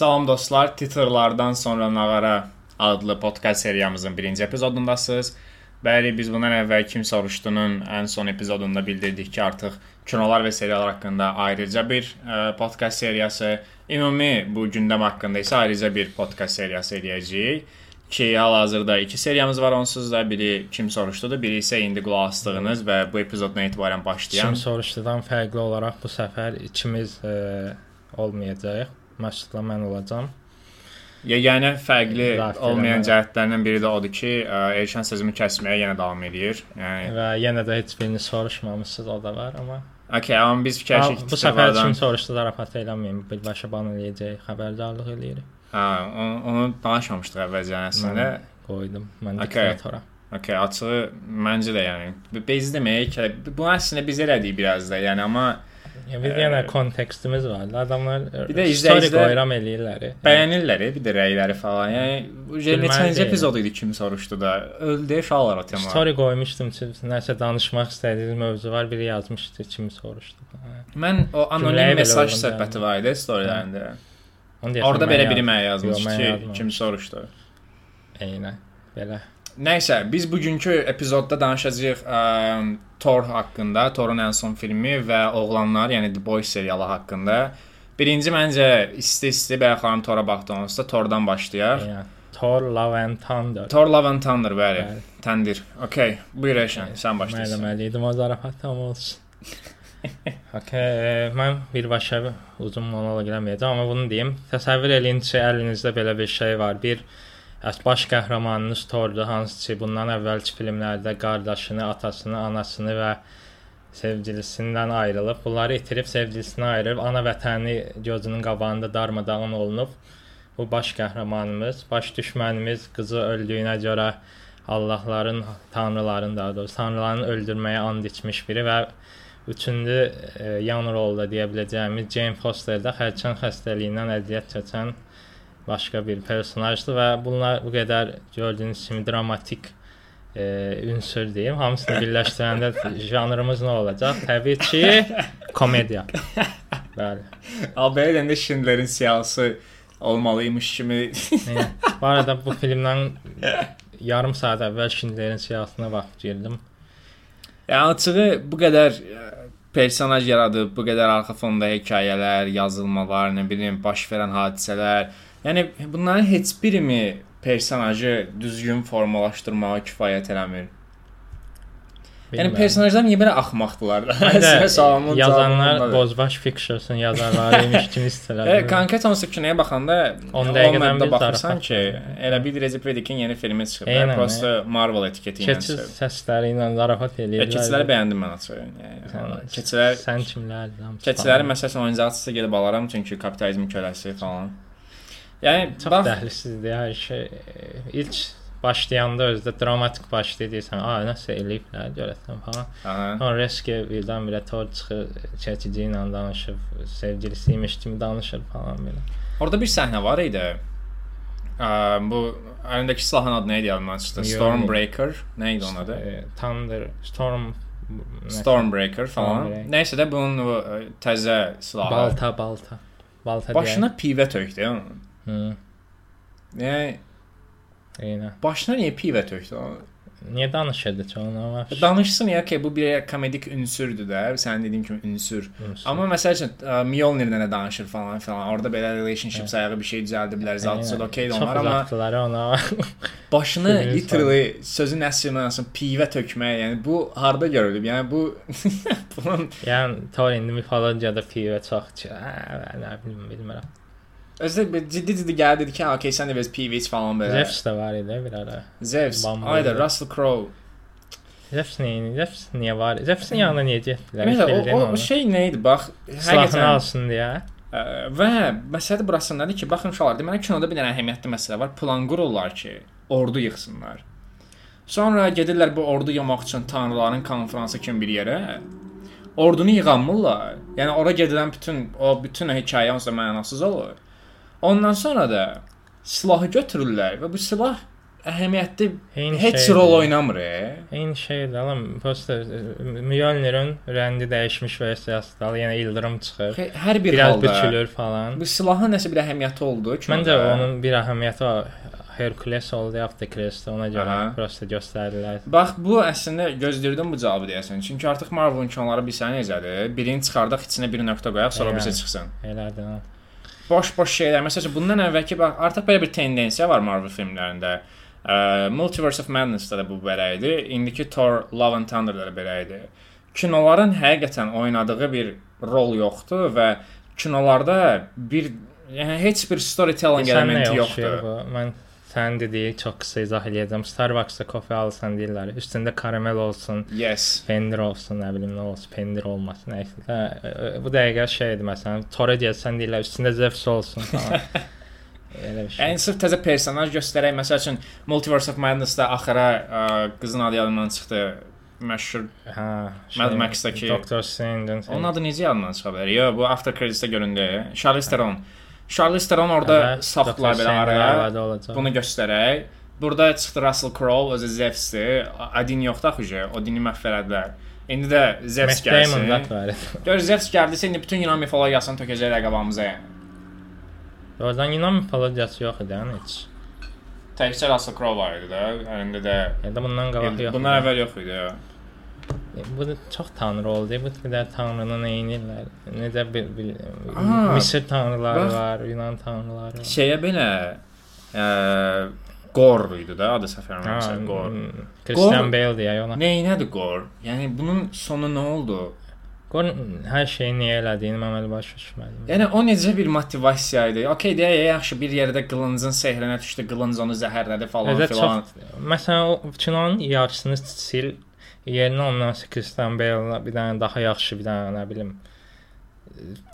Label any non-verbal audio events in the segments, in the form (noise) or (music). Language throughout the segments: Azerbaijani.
Salam dostlar, Titrlardan sonra Nağara adlı podkast seriyamızın birinci epizodundasınız. Bəli, biz bundan əvvəl Kim Soruşdunun ən son epizodunda bildirdik ki, artıq kinolar və seriallar haqqında ayrıca bir ə, podkast seriyası, ümumi bu gündəm haqqında isə ayrıca bir podkast seriyası eləyəcəyik. Ki hal-hazırda iki seriyamız var onsuz da. Biri Kim Soruşdudur, biri isə indi qulaq asdığınız və bu epizoddan etibarən başlayan Kim soruşdudan fərqli olaraq bu səfər ikimiz e, olmayacağıq. Məşqlə mən olacağam. Yeganə fərqli Zaten olmayan cəhətlərindən biri də odur ki, Elşən sözümü kəsməyə yenə davam edir. Yəni, Və yenə də heç birini soruşmamısınız, o da var, amma okay, amma biz Ha, fikirləşik bu səfər kim soruşdu zarafat eləməyin. Birbaşa ban eləyəcək, xəbərdarlıq eləyirik. Hə, onu, onu danışmamışdıq əvvəlcə əslində. Qoydum. Mən Okay. diktatora. Okay, açığı məncə də yəni biz demək ki, bu əslində biz elədik biraz da, yəni amma Ya biz yenə kontekstimiz var. Adamlar Bir də izləyicilər- qoyuram eləyirlər. bəyənirlər, bir də rəyləri falan. Yəni neçənci epizod idi kim soruşdu da. Öldü uşaqlar o tema. Story qoymuşdum ki, nəsə danışmaq istədiyiniz mövzu var, biri yazmışdı, kimi soruşdu. Mən o anonim mesaj söhbəti var idi storylərində. Orada belə biri mənə yazmış Yox, mən ki, kim soruşdu. Eynə. Belə. Nəysə, biz bugünkü epizodda danışacağıq ə, Thor haqqında, Thorun ən son filmi və oğlanlar, yəni The Boys serialı haqqında. Birinci məncə isti-isti bəyəxanım Thora baxdığımızda Thordan başlayaq. Eynə. Thor Love and Thunder. Thor Love and Thunder, bəli. Bəli. Təndir. Okay, buyur Əşən, sən başlayırsan. Eləməliydim o zarafat tam olsun. (laughs) okay, e, mən birbaşa uzun monoloq eləməyəcəm, amma bunu deyim. Təsəvvür eləyin ki, əlinizdə belə bir şey var. Bir əs baş qəhrəmanınız Thordur, hansı ki, bundan əvvəlki filmlərdə qardaşını, atasını, anasını və sevgilisindən ayrılıb. Bunları itirib sevgilisinə ayırıb, ana vətəni gözünün qabağında darmadağın olunub. Bu baş qəhrəmanımız, baş düşmənimiz qızı öldüyünə görə Allahların, tanrıların daha doğrusu tanrıların öldürməyə and içmiş biri və üçüncü e, yan rolda deyə biləcəyimiz Jane Foster da xərçəng xəstəliyindən əziyyət çəkən başqa bir personajdır və bunlar bu qədər gördüyünüz kimi dramatik e, ünsür deyim. Hamısını birləşdirəndə (laughs) janrımız nə olacaq? Təbii ki, komediya. (laughs) Bəli. Albert'in də Schindler'in siyasi olmalıymış kimi. Bu arada bu filmdən (laughs) yarım saat əvvəl Schindlerin siyahısına baxıb girdim. yəni açığı bu qədər ə, personaj yaradıb, bu qədər arxa fonda hekayələr, yazılmalar, nə bilim, baş verən hadisələr. Yəni bunların heç birimi personajı düzgün formalaşdırmağa kifayət eləmir. Yəni Bilmirəm. personajlar belə axmaqdılar? (laughs) Sualımın yazanlar. Bozbaş Pictures'ın yazarlarıymış (laughs) kimi E, istəyirlər. konkret hansı kinoya baxanda 10 10 dəqiqədən bir baxırsan ki, elə bir Recep İvedik'in yeni filmi çıxıb. Yəni prosta Marvel etiketi ilə çıxıb. səsləri ilə zarafat Ya, eləyirlər. keçiləri bəyəndim mən açığı. Yəni, keçilər sən kimlərsən? keçiləri məsələn oyuncaqçısı gedib alaram çünki kapitalizmin köləsi falan. Yəni çox bax dəhlisizdir hər şey. İlk başlayanda özdə dramatik başlayırsan, a nəsə eləyiblər görəsən falan. Sonra Reske birdən-birə tor çıxır, çəkici ilə danışır, sevgilisiymiş kimi danışır falan belə. Orada bir səhnə var idi. Ə, bu əlindəki silahın adı nə idi? Yox. Stormbreaker. Nə idi onun adı? E, Thunder, Storm Stormbreaker falan. Stormbreaker. Nəysə də bunun o, ə, təzə silahı. balta, balta. Balta Başına pivə tökdü onun. Hı, Yəni eynə. başına niyə pivə tökdü? Niyə danışırdı? Amma Danışsın ya ki, bu bir komedik ünsürdür də, sənin dediyin kimi ünsür. Amma məsəl üçün ə, Mjolnir nə danışır falan filan. Orada belə relationship sayağı bir şey düzəldiblər. Zatçı okeydir onlar amma ona. başını literally sözün əsl mənasında pivə tökmək, yəni bu harda görülüb? Yəni bu bunun yəni Thor indi mifologiyada pivə çox ki, hə, nə bilim, bilmirəm. Bir ciddi-ciddi gəldi dedi ki, ha, okey, sən də pivə iç falan belə. Zeus da var idi bir ara. Bambu. ayda Russell Crowe. Zeus niyə, Zeus niyə var? Zeusun yanına niyə getdilər? Ümumiyyətlə, o, o, şey nə idi? Bax, həqiqətən alsın deyə. Ə, və məsələ burasındadır ki, baxın uşaqlar, deməli kinoda bir dənə əhəmiyyətli məsələ var. Plan qururlar ki, ordu yığsınlar. Sonra gedirlər bu ordu yığmaq üçün tanrıların konfransı kimi bir yerə. Ordunu yığanmırlar. Yəni ora gedilən bütün o bütün hekayə onsuz mənasız olur. Ondan sonra da silahı götürürlər və bu silah əhəmiyyətli Eyni heç şeydir. rol oynamır. e. Eyni şeydir. Alam prosta Mjolnir'in rəngi dəyişmiş versiyasıdır. Yəni ildırım çıxır. Xe- Hər bir Biraz halda bükülür falan. bu silahın nəsə bir əhəmiyyəti oldu. Məncə onun bir əhəmiyyəti o Hercules oldu, Aftercrest ona görə Aha. prosta göstərdilər. Bax bu əslində gözləyirdim bu cavabı deyəsən. Çünki artıq Marvel-ın kinoları bilsən necədir? Birini çıxardaq, içinə bir nöqtə qoyaq, sonra birisi çıxsın. Elədir. Boş-boş şeylər. Məsələn, bundan əvvəlki bax artıq belə bir tendensiya var Marvel filmlərində. Ə, Multiverse of Madness-da da bu belə idi. İndiki Thor Love and Thunder-da da belə idi. Kinoların həqiqətən oynadığı bir rol yoxdur və kinolarda bir yəni heç bir storytelling elementi yoxdur bu? Mən sənin dediyi çox qısa izah eləyəcəm. Starbucks-da kofe alsan deyirlər, üstündə karamel olsun, Yes. pendir olsun, nə bilim nə olsun, pendir olmasın, nə isə. Hə, Bu dəqiqə şeydir məsələn, Tora gəlsən deyirlər, üstündə Zeus olsun falan. (laughs) Elə bir şey. Yəni sırf təzə personaj göstərək. Məsəl üçün Multiverse of Madness-da axıra ə, qızın adı yadımdan çıxdı. Məşhur. Hə, Mad Max-dakı- Doctor Strange-in Onun adı necə yadımdan çıxa bilər? Yo, bu After Credits-də göründü. Charlize Theron. Charlize Theron orada saxdılar belə araya. Bunu göstərək. Burada çıxdı Russell Crowe, özü Zeus-dir. Adin yoxdur axı, o dini məhv elədilər. İndi də Zeus gəlsin. (laughs) Gör Zeus gəldisə indi bütün Yunan mifologiyasını tökəcək rəqabamıza. yəni. Oradan Yunan mifologiyası yox idi yəni heç. Təkcə Russell Crowe var idi də, əlində də. Da bundan qabaq yox. Bundan əvvəl yox idi. ya. Bu da çox tanrı oldu. Bu qədər tanrını neynirlər? Necə bir, bir Aa, Misir tanrıları bax. var, Yunan tanrıları var. Şeyə belə ə, Gor idi də adı səfər Ha, məsələn Gor. mm, Christian Bale deyə ona. Neynədir Gor? Yəni bunun sonu nə oldu? Qor hər şeyi niyə elədiyini mən elə başa düşmədim. Yəni o necə bir motivasiya idi? Okay deyə yaxşı bir yerdə qılıncın sehrinə düşdü, qılınc onu zəhərlədi falan Elə filan. çox məsələn o kinonun yarısını sil yerinə ondan sonra Christian Bale bir dənə daha yaxşı bir dənə nə bilim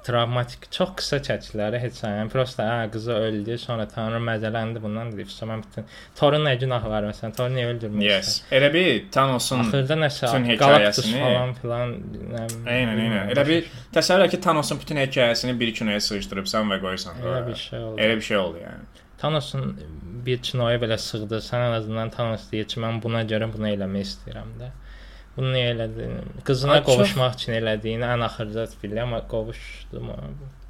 travmatik çox qısa çəkilər heç. Yəni prosta hə qızı öldü, sonra tanrı məzələndi bundan dedi. Sonra bütün Thorun nə günahı var məsələn? Thor niyə öldürmür? Yes. Elə bir Thanos'un Axırda nəsə Galactus falan filan Eynən, eynən. Elə bir təsəvvür ki, Thanos'un bütün hekayəsini bir kinoya sığışdırıbsan və qoysan. elə bir şey oldu. Elə bir şey oldu yəni. Thanos'un bir kinoya belə sığdı. Sən ən azından Thanos deyir ki, mən buna görə bunu eləmək istəyirəm də. Bunu niyə elədin? Qızına Ay, çox- qovuşmaq üçün elədiyini ən axırda bilirəm, amma qovuşdu mu?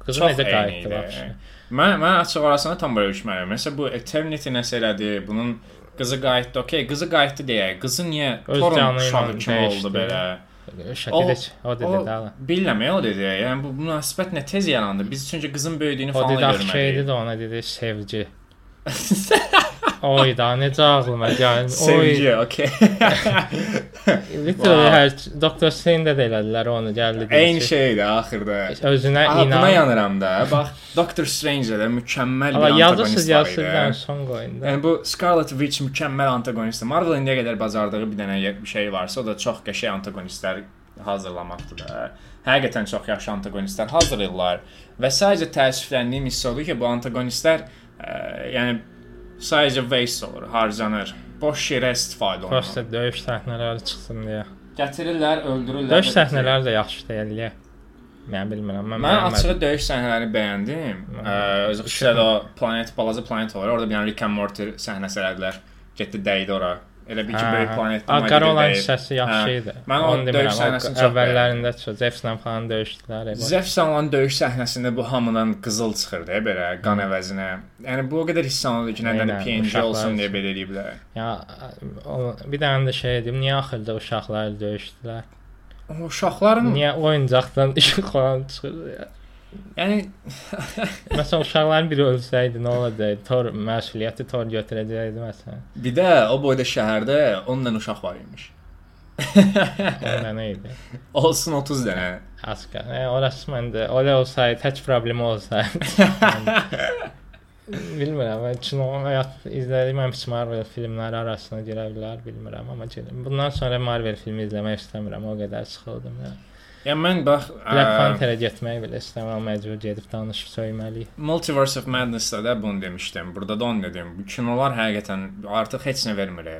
Qızı Çox necə qayıtdı vəbsə? Mən mən açıq orasını tam belə düşmərəm. Məsələn bu Eternity nəsə elədi, bunun qızı qayıtdı. Okay, qızı qayıtdı deyə. Qızı niyə ilə uşağı kimi oldu belə? Şəkildə o dedi O də. bilmirəm o dedi. Yəni bu münasibət nə tez yarandı. Biz çünki qızın böyüdüyünü O falan dedi görmədik. şeydi də ona dedi sevgi. (laughs) Oy da necə ağlıma gəldi. Sevgi, okay. Literally hər Doktor Strange də elədilər onu gəldi. Eyni şeydir axırda. Özünə Aha, buna inan. yanıram da. Bax, Doctor Strange-də də mükəmməl bir yazırsız antagonist var yazırsız idi. dən son qoyun da. Yəni bu Scarlet Witch mükəmməl antagonistdir. Marvel indiyə qədər bacardığı bir dənə bir şey varsa, o da çox qəşəng antagonistlər hazırlamaqdır da. Həqiqətən çox yaxşı antagonistlər hazırlayırlar və sadəcə təəssüfləndiyim hiss odur ki, bu antagonistlər ə, yəni sadəcə waste olur, harcanır. Boş yerə istifadə Prosta olunur. döyüş səhnələri çıxsın deyə. Gətirirlər, öldürürlər. Döyüş səhnələri də yaxşı deyil. Mən bilmirəm. Mən, Mən açığı döyüş səhnələrini bəyəndim. Özü xüsusilə də planet, balaca planet var. Orada bir dənə Rick and Morty səhnəsi elədilər. Getdi dəydi ora. Elə bil ki, böyük planetdə Hə, Qara olan dəyib. hissəsi yaxşı idi. Mən Onu döyüş səhnəsini çox əvvəllərində çox Zefslə falan döyüşdülər. Zef olan döyüş səhnəsində bu hamıdan qızıl çıxırdı belə qan əvəzinə. Yəni bu o qədər hiss olunurdu ki, nədən PNG olsun deyə belə eləyiblər. Ya bir dənə də şey dedim, niyə axırda uşaqlar döyüşdülər? O uşaqların, Niyə oyuncaqdan işıq falan çıxırdı ya? Yəni (laughs) Məsələn uşaqların biri ölsəydi nə olacaqdı? Tor məsuliyyəti Tor götürəcəkdi məsələn. bir də o boyda şəhərdə 10 dənə uşaq var imiş. Onda nə idi? (laughs) Olsun 30 dənə. Aska. E, orası məndə elə olsaydı, tək problemi olsaydı. (laughs) bilmirəm, mən kino həyat izlədiyim ən pis Marvel filmləri arasına girə bilər, bilmirəm, amma. Bundan sonra Marvel filmi izləmək istəmirəm, o qədər sıxıldım ya. Mən bax Black Panther-ə getmək belə istəmirəm, məcbur gedib danışıb söyməliyik. Multiverse of Madness-da da bunu demişdim. Burada da onu dedim. Bu kinolar həqiqətən artıq heç nə vermir.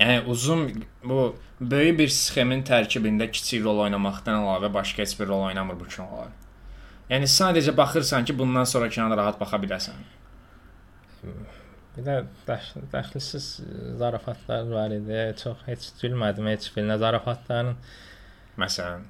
Yəni uzun bu böyük bir sxemin tərkibində kiçik rol oynamaqdan əlavə başqa heç bir rol oynamır bu kinolar. Yəni sadəcə baxırsan ki, bundan sonra kinona rahat baxa biləsən. Bir də dəxilsiz zarafatlar var idi. Çox heç gülmədim heç birinə zarafatların. Məsələn,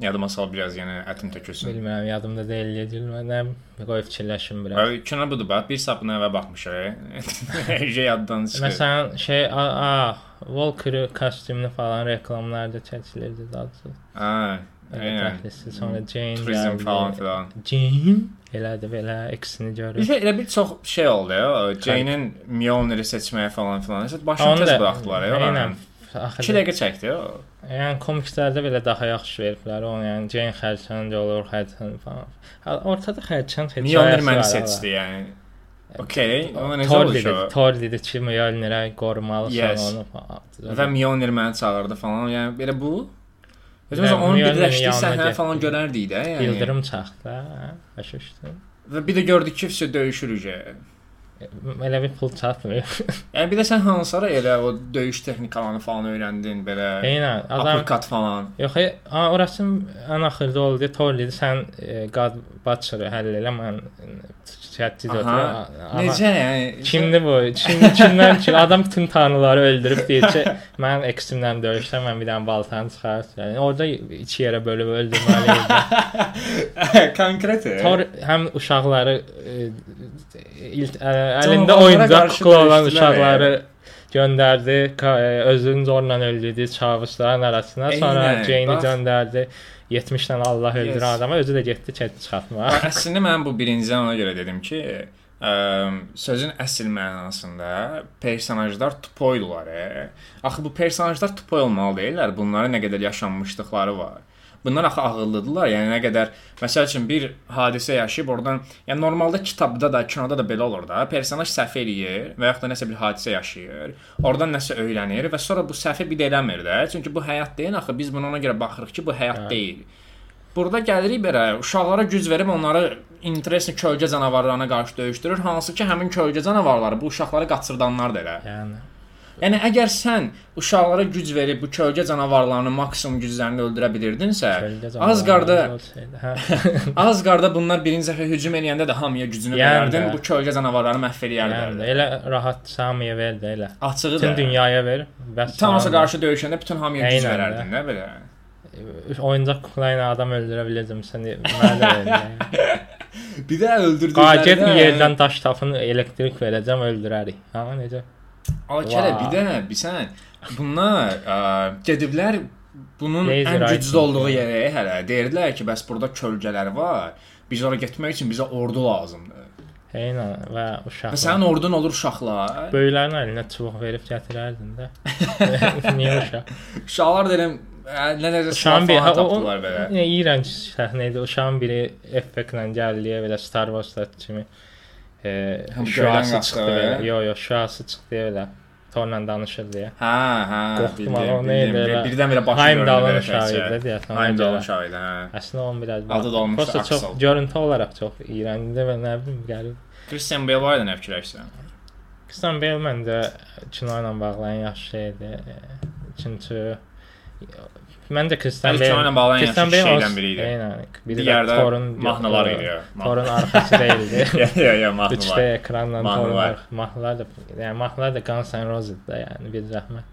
yadıma sal biraz, yəni ətim tökülsün. Bilmirəm, yadımda deyil, niyə gülmədim. Qoy fikirləşim biraz. Ay, Kino budur bax, bir sapına evə baxmışıq. (laughs) Şey yaddan çıxır. Məsələn, şey, a, a Walker kostyumlu falan reklamlarda çəkilirdi daha. Aynen. dəxilsiz. Sonra Jane Turizm falan filan. Jane elədi belə Bir görür. şey, elə bir çox şey oldu ya. Jane-in Mjolnir'i seçməyə falan filan. Başını tez buraxdılar ya. Eynən. Axı 2 dəqiqə çəkdi o. Yəni komikslərdə belə daha yaxşı veriblər onu. Yəni Jane xərçəng olur, xərçəng falan. Ortada xərçəng heç Mjolnir məni seçdi yəni. Okay, o necə Thor dedi? Thor dedi ki, Mjolnirə qorumalısan Yes. onu falan. Və Mjolnir məni çağırdı falan. Yəni belə bu Özümüz onun birləşdiyi səhnə falan görərdik də, yəni. Yıldırım çaxdı, hə? Başa düşdün? Və bir də gördük ki, vəsə döyüşürük. Elə bir pul çatmır. Yəni bir də sən hansılara elə o döyüş texnikalarını falan öyrəndin, belə Eynən, adam uppercut falan. Yox, e, orası ən axırda oldu. Thor dedi, sən e, God Butcher həll elə, mən Aha. götürəm. Necə yəni? Kimdir bu? Kim, kimdən ki, adam bütün tanrıları öldürüb ki, mən eksimlə döyüşsəm, mən bir dənə baltanı çıxart. Yəni orada iki yerə bölüb öldürməli idi. Konkret. Thor həm uşaqları e, ilk, ə, əlində oyuncaq kukla olan uşaqları göndərdi, e, özünün zorla öldürdüyü çavuşların arasına. Sonra Jane-i göndərdi. 70 dənə Allah öldürən Yes. adama özü də getdi çət çıxartmağa. Əslində mən bu birincidən ona görə dedim ki, ə, sözün əsl mənasında personajlar tupoydular. E. Axı bu personajlar tupoy olmalı deyillər. Bunların nə qədər yaşanmışlıqları var. Bunlar axı ağıllıdılar. Yəni nə qədər məsəl üçün bir hadisə yaşayıb oradan, yəni normalda kitabda da, kinoda da belə olur da. Personaj səhv eləyir və yaxud da nəsə bir hadisə yaşayır. Oradan nəsə öyrənir və sonra bu səhvi bir də eləmir də. Çünki bu həyat deyil axı. Biz buna ona görə baxırıq ki, bu həyat Hə. deyil. Burada gəlirik belə uşaqlara güc verib onları interesli kölgə canavarlarına qarşı döyüşdürür, hansı ki həmin kölgə canavarları bu uşaqları qaçırdanlar da elə. Yəni Yəni əgər sən uşaqlara güc verib bu kölgə canavarlarını maksimum güclərini öldürə bilirdinsə, az qarda (laughs) hə. (laughs) az qarda bunlar birinci dəfə hücum eləyəndə də hamıya gücünü Yəni verərdin, də. bu kölgə canavarları məhv Yəni eləyərdin. elə rahat Samiyə ver də elə. Açığı Bütün da. dünyaya ver. Bəs Thanos'a Sami- qarşı döyüşəndə bütün hamıya güc verərdin də belə. oyuncaq kukla ilə adam öldürə bilirdim sən mənə də yəni. (laughs) Bir də öldürdüklərində Qaget yerdən daş tapın, elektrik verəcəm, öldürərik. Ha, necə? Alkələ Vay. bir də bilsən bunlar ə, gediblər bunun Laser ən güclü olduğu yerə hələ deyirdilər ki, bəs burada kölgələr var. Biz ora getmək üçün bizə ordu lazımdır. Eynən və Və uşaqlar. sənin ordun olur uşaqlar. Böyüklərin əlinə çubuq verib gətirərdin də. (laughs) (laughs) Niyə uşaq? Uşaqlar deyirəm ə, nə necə silah Uşağın bir tapdılar belə. nə iyrənc səhnə idi. Uşağın biri effektlə gəldi belə Star Wars kimi. E, Həm şüası göydən çıxdı qalxdı, belə. hə? Yo, yo, şüası çıxdı belə. Torla danışır deyə. Hə, hə. Qorxdum bildim, ama o bildim. neydi Bir- elə? Birdən-birə başı Heimdallın belə uşağı təkcə. idi deyəsən. Heimdallın Heimdall. uşağı idi, hə. Əslində onun biraz Adı da olmuşdu Prosta çox Axel. görüntü olaraq çox iyrəncdir və nə bilim gəlib. Christian Bale var idi nə fikirləşsən? Christian Bale məncə kino ilə bağlayan yaxşı şeydir. Çünki məncə Christian Kino ilə bağlayan Christian Bale şeydən biri idi. Eynən. Biri də Digər Thorun də mahnılar idi. ya. Thorun arxası deyildi. Ya ya ya 3D mahnılar. ekranla Mahnılar. Thorun arx- mahnılar da yəni mahnılar da Guns N' Roses da yəni bir zəhmət.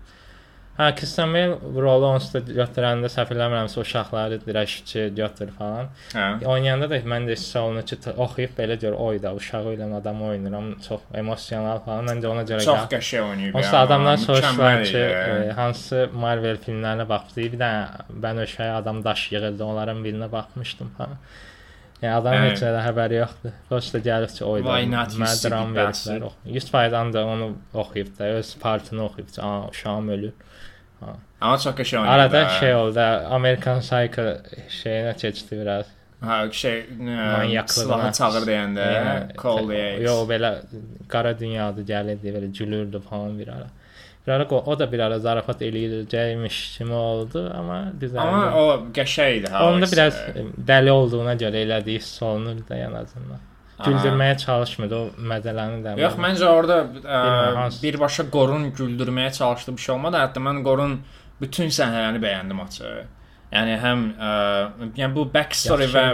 Hə, Christian Bale rolu onsuz da götürəndə səhv eləmirəmsə uşaqları dirəşçi götür falan. Hə. Oynayanda da mən də hiss olunur ki, oxuyub belə gör oyda uşağı ilə adam oynayıram, çox emosional falan. Mən də ona görə Çox qəşəng oynayıb. Onsuz da adamlar soruşdular ki, e, hansı Marvel filmlərinə baxdınız? Bir dənə Bənövşəyə adam daş yığırdı, onların birinə baxmışdım falan. Yəni adam Hə. heç nədən xəbəri yoxdur. Prosta gəlib ki, oyda. Why not you mənə stupid dram bastard? verdilər. 100% da onu oxuyub da öz partını oxuyub. ki, Aa, uşağım ölür. Amma çox qəşəng oynayıb. Arada hə. şey oldu, American Psycho şeyinə keçdi biraz. Ha, şey, silahı çağır deyəndə, Yəni, call the. Yo, belə qara dünyada gəlirdi, belə gülürdü falan bir ara. Ara o, da bir ara zarafat eləyəcəkmiş kimi oldu, amma düzəldi. Amma o qəşəng idi ha. Onda biraz e, dəli olduğuna görə elədiyi hiss olunur da ən azından. Güldürməyə çalışmırdı, o mədələni də. Yox, məncə orada ə, Bilmirəm, hansı- birbaşa Qorun güldürməyə çalışdığı bir şey olmadı. Hətta mən Qorun bütün səhnələrini bəyəndim açığı. Yəni həm ə, yəni bu backstory və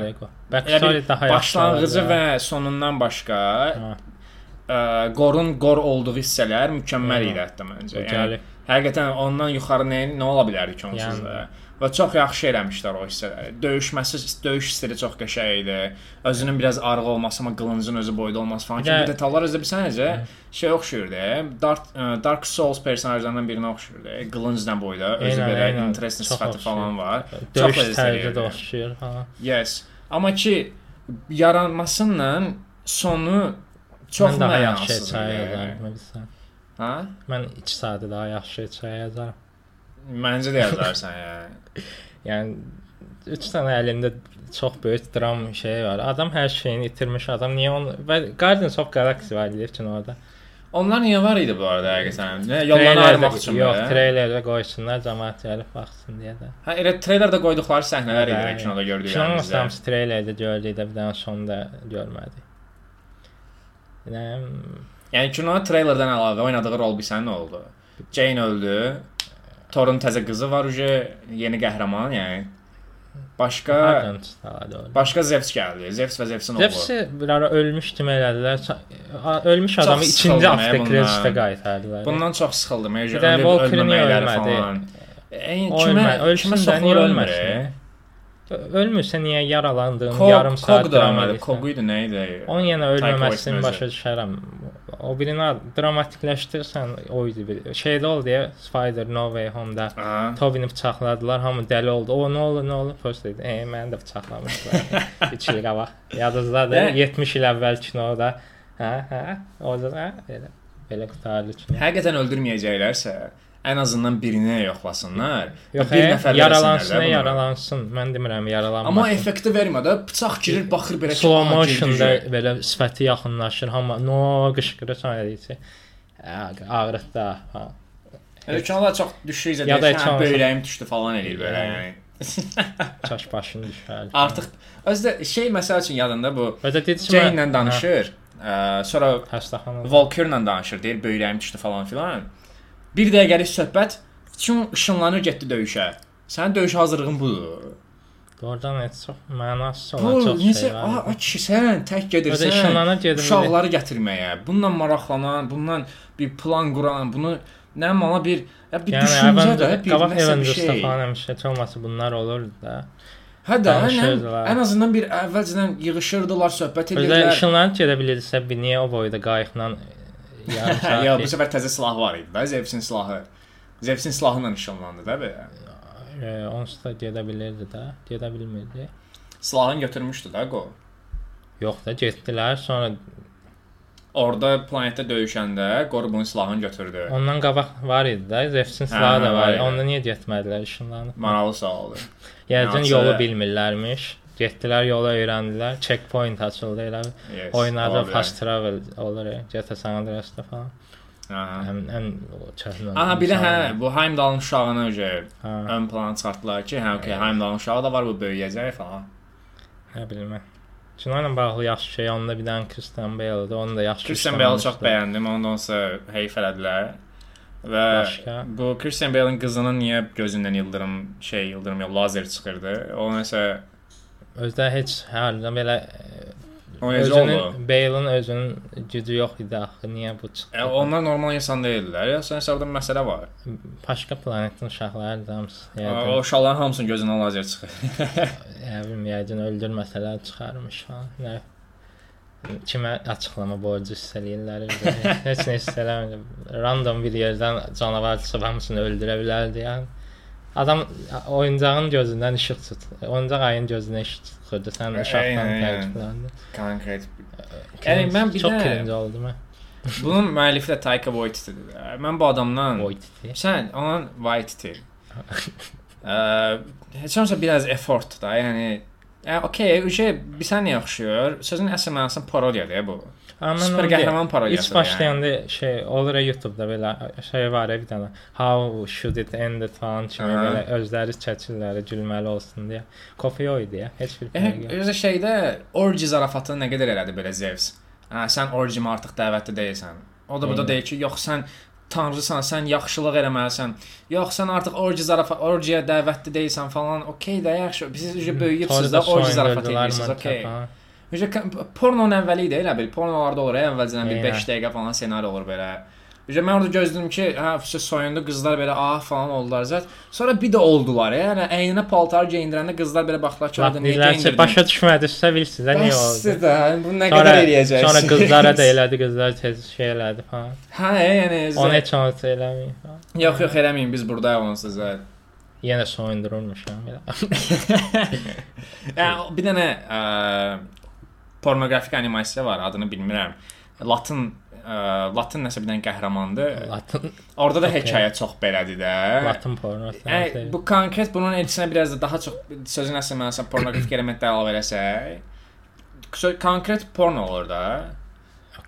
Backstory daha yaxşı. başlanğıcı və sonundan başqa. Ə, qorun qor olduğu hissələr mükəmməl idi hətta məncə. Yəni həqiqətən ondan yuxarı nə, nə ola bilər ki onsuz Yəni. da. Və çox yaxşı eləmişlər o hissələri. Döyüşməsi, döyüş stili çox qəşəng idi. Özünün biraz arıq olması, amma qılıncın özü boyda olması falan kimi detallar özü bilsən necə şey oxşuyurdu. Dark ə, Dark Souls personajlarından birinə oxşuyurdu. Qılıncla boyda, özü Eynən, belə interesting sifəti falan var. Döyüş tərzi də oxşuyur. Ha. Yes. Amma ki yaranmasıyla sonu çox Mən daha yaxşı çay idi. yazarım bilirsən. Ha? Mən 2 saatı daha yaxşı çay yazarım. Məncə də yazarsan (laughs) yəni. Yəni 3 dənə əlində çox böyük dram şey var. Adam hər şeyini itirmiş adam. Niyə onu və Guardians of Galaxy var deyir ki, orada. Onlar niyə var idi bu arada həqiqətən? Nə yollarını ayırmaq üçün Yox, treylerdə qoysunlar, cəmaət gəlib baxsın deyə də. Hə, elə treylerdə qoyduqları səhnələr idi kinoda Kinonun gördüklərimizdə. hamısı treylerdə gördük də bir dənə sonda görmədik. Yəni kinoda treylerdən əlavə oynadığı rol bilsən nə oldu? Jane öldü. Thorun təzə qızı var uje yeni qəhrəman, yəni. Başqa başqa Zeus gəldi. Zeus və Zeusin oğlu. Zepsi bir ara ölmüş kimi elədilər. Ölmüş Çox adamı sıxıldım ikinci avtokreditə bundan. qaytardılar. Bundan çox sıxıldım. Bir də ölməməkləri ölmədi? falan. E, kimə, ölmə- ölsün kimə də niyə ölməsin? Ölmürsə niyə yaralandığın Kog, yarım saat Kog dram edirsən? Kog idi, nə idi? Onun yenə ölməməsini başa düşərəm. O birini dramatikləşdirsən, o idi bir. Şeydə oldu ya, Spider No Way Home-da. Tobini bıçaqladılar, hamı dəli oldu. O (laughs) nə oldu, nə oldu? Post dedi. E, məni də bıçaqlamışdılar. 3 il qabaq. Yadınızdadır? Hə? 70 il əvvəl kinoda. Hə, hə. Orada da elə belə qutardı kino. Həqiqətən öldürməyəcəklərsə, ən azından birini yoxlasınlar. Yox, bir hə, nəfər yaralansın, də yaralansın. Mən demirəm yaralanmasın. Amma effekti vermə də, bıçaq girir, baxır belə slow motionda belə sifəti yaxınlaşır, hamı no qışqırırsan deyir ki, ağrıtda. Ha. Elə kinoda çox düşürsə da də heç hə, böyrəyim düşdü falan eləyir belə (laughs) Hə. yəni. Çaş başını düşər. Artıq özdə şey məsəl üçün yadında bu və də dedi ki, Jane mən- ilə danışır. ə, Sonra Hə, Xəstəxanada. Valkyrie ilə danışır, deyir böyrəyim düşdü falan filan. Bir dəqiqəlik söhbət bütün ışınlanır getdi döyüşə. Sənin döyüş hazırlığın budur. Oradan heç çox mənasız olan çox necə şey var. a kişi sən tək gedirsən. ışınlanır gedir. uşaqları gətirməyə, bununla maraqlanan, bundan bir plan quran, bunu nə mala bir ya bir Yəni düşüncə də, Avengers, bir qabaq Avengersda falan həmişə heç olmasa bunlar olurdu da. Hə də, ən, danışırdılar. ən azından bir əvvəlcədən yığışırdılar, söhbət edirdilər. ışınlanıb gedə bilirsə, bir niyə o boyda qayıqla Ya bu səfər təzə silah var idi da, Zevsin silahı. Zevsin silahı ilə nişanlandı da belə. onsuz da gedə bilirdi də, gedə bilmirdi. Silahını götürmüşdü da qo. Yox da getdilər, sonra Orda planetdə döyüşəndə Qorbun silahını götürdü. ondan qabaq var idi də, Zefsin silahı Hə, da var idi. Onda niyə getmədilər ışınlanıb? Maraqlı sualdır. Yəqin yolu bilmirlərmiş. Getdilər, yolu öyrəndilər. Checkpoint açıldı elə. bil. Yes. Oyunlarda ola bilər. fast travel olur, ya, GTA San Andreas'da falan. Aha. Ən ən o çətin. Aha bir də hə, insanlar. bu Heimdallın uşağını öcə Hə, ön plana çıxartdılar ki, hə, okey, Heimdallın uşağı da var, bu böyüyəcək falan. nə bilim mən. Kino ilə bağlı yaxşı şey onda bir dənə Christian Bale-dir. Onu da yaxşı. Christian Bale-i çox işləmişdilər. bəyəndim, ondan sonra heyf elədilər. Və Başqa? bu Christian Bale-in qızının niyə gözündən yıldırım şey, yıldırım yox, lazer çıxırdı? O nəsə Özdə heç hərdən belə o necə oldu? özünün gücü yox idi axı. Niyə bu çıxdı? E, onlar normal insan deyildilər. Ya sən orada məsələ var. Başqa planetin uşaqları da hamısı. O Yəni, uşaqların hamısının gözündən lazer çıxır. (laughs) yəni yəqin öldürməsələr çıxarmış falan. Nə kimə açıqlama borcu hiss eləyirlər. Heç nə hiss eləmir. Random bir yerdən canavar çıxıb hamısını öldürə bilərdi yəni. Adam oyuncağın gözündən işıq tut. Oyuncaq ayın gözünə işıq çıxırdı. Sən Aynen, uşaqdan aynen. təəccübləndin. Konkret. Yəni mən bir çox də- cringe oldum mən. Bunun müəllifi də Taika Waititi-dir. Mən bu adamdan Void. Sən onun Waititi. Eee, heç olmasa biraz effort da, yəni Yəni okey, uje bisən yaxşıyır. Sözün əsl mənasında parodiyadır bu. Amma Super qəhrəman parodiyası. İlk başlayanda şey olur ya YouTube-da belə şey var ya bir dənə how should it end it falan kimi Aha. belə özləri çəkirlər gülməli olsun deyə. Kofi o idi ya. Heç bir Yəni fərqi yox. özü şeydə orji zarafatını nə qədər elədi belə Zeus. Hə, sən orjimə artıq dəvətli deyilsən. O da burada deyir ki, yox sən tanrısan, sən yaxşılıq eləməlisən. Yox sən artıq orji zarafat, orjiyə dəvətli deyilsən falan. Okey də yaxşı. Siz uje böyüyübsüz də orji zarafat edirsiniz. Marka Okey. Necə pornonun əvvəli idi elə bil. Pornolarda olur, əvvəlcədən bir Eynən. 5 dəqiqə falan ssenari olur belə. Necə mən orada gözlədim ki, hə, fısı soyundu, qızlar belə ah falan oldular zət. Sonra bir də oldular. Yəni əyninə paltar geyindirəndə qızlar belə baxdılar ki, orada niyə geyindirdin? başa düşmədinizsə niyə Bəsdir oldu. də, bu nə Sonra, qədər eləyəcəksiniz? sonra qızlara da elədi, qızlar tez şey elədi falan. Hə, yəni. Onu zə- heç olsa eləməyin. Yox, yox eləməyin, biz burdayıq onsuz zət. Yenə soyundurulmuşam belə. Yəni bir dənə pornoqrafik animasiya var, adını bilmirəm. Latın ə, Latın nəsə bir dənə qəhrəmandır. Latın Orada da Okey. hekayə çox belədir də. Latın pornosu. Yəni bu konkret bunun elçisinə biraz da daha çox sözün əsl mənasında pornoqrafik (coughs) elementlər əlavə eləsək, konkret porno olur da.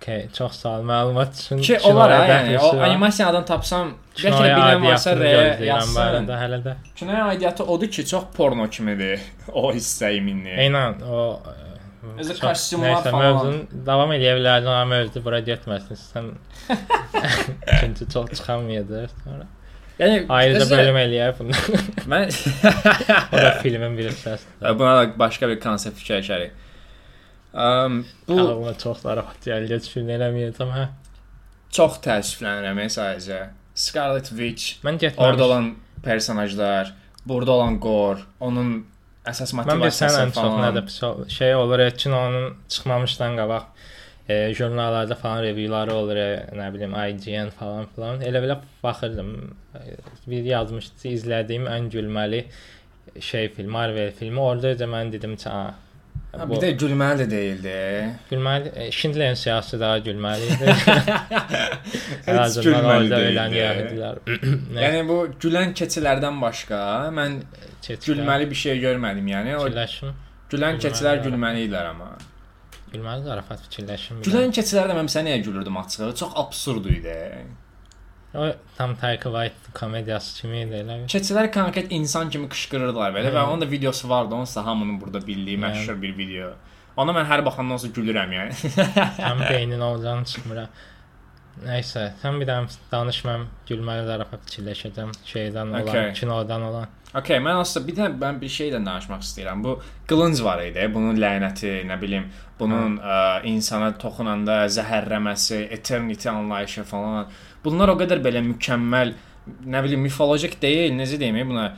Okay, çox sağ ol məlumat üçün. Ki olar ha, yəni o animasiya adını tapsam, bəlkə də bilən varsa reyə yazsın. Hələ də. Kinoya aidiyyatı odur ki, çox porno kimidir (laughs) o hissə iminli. Eynən o Özü kostyumlar nəysə, falan. Mövzunu davam eləyə bilərdin amma mövzu bura getməsin. Sən çünki (laughs) çox çıxamayacaq sonra. Yəni Ayrıca özü- bölüm eləyək bunu. (laughs) Mən o da filmin bir hissəsidir. buna da başqa bir konsept fikirləşərik. Um, bu Ağlıma çox zarafat gəlir, düşün eləməyəcəm hə. çox təəssüflənirəm sadəcə. Scarlet Witch, Mən getməmişəm. orada olan personajlar, burada olan Gore, onun əsas Mən bilsən motivasiyası ən çox ol- şey olur, kinonun çıxmamışdan qabaq e, jurnallarda falan reviewları olur, e, nə bilim IGN falan filan. Elə belə baxırdım. E, Bir yazmışdı, izlədiyim ən gülməli şey film, Marvel filmi. Orada da mən dedim ki, "A, Ha, bu bir də gülməli də deyildi. gülməli e, Schindlerin siyasi daha gülməli idi. Heç gülməli deyildi. Yəni bu gülən keçilərdən başqa mən gülməli bir şey görmədim. Yəni o fikirləşim. gülən gülməli keçilər var. gülməli idilər amma. Gülməli zarafat fikirləşim. Gülən keçilərdə mən sənə niyə gülürdüm açığı? Çox absurd idi. O tam Taika Waititi komediyası kimi idi elə. Keçilər konkret insan kimi qışqırırdılar belə və Hı. onun da videosu vardı. Onsuz da hamının burada bildiyi Yəni. məşhur bir video. Ona mən hər baxandan sonra gülürəm yəni. Həm (laughs) (laughs) beynin olacağını çıxmıram. Nəysə, sən bir dənə danış mən gülməli zarafat fikirləşəcəm şeydən olan, Okay. kinodan olan. Okay, mən aslında bir dənə mən bir şeydən danışmaq istəyirəm. Bu qılınc var idi. Bunun lənəti, nə bilim, bunun ə, insana toxunanda zəhərləməsi, eternity anlayışı falan. Bunlar o qədər belə mükəmməl, nə bilim, mifolojik deyil, necə deyim, buna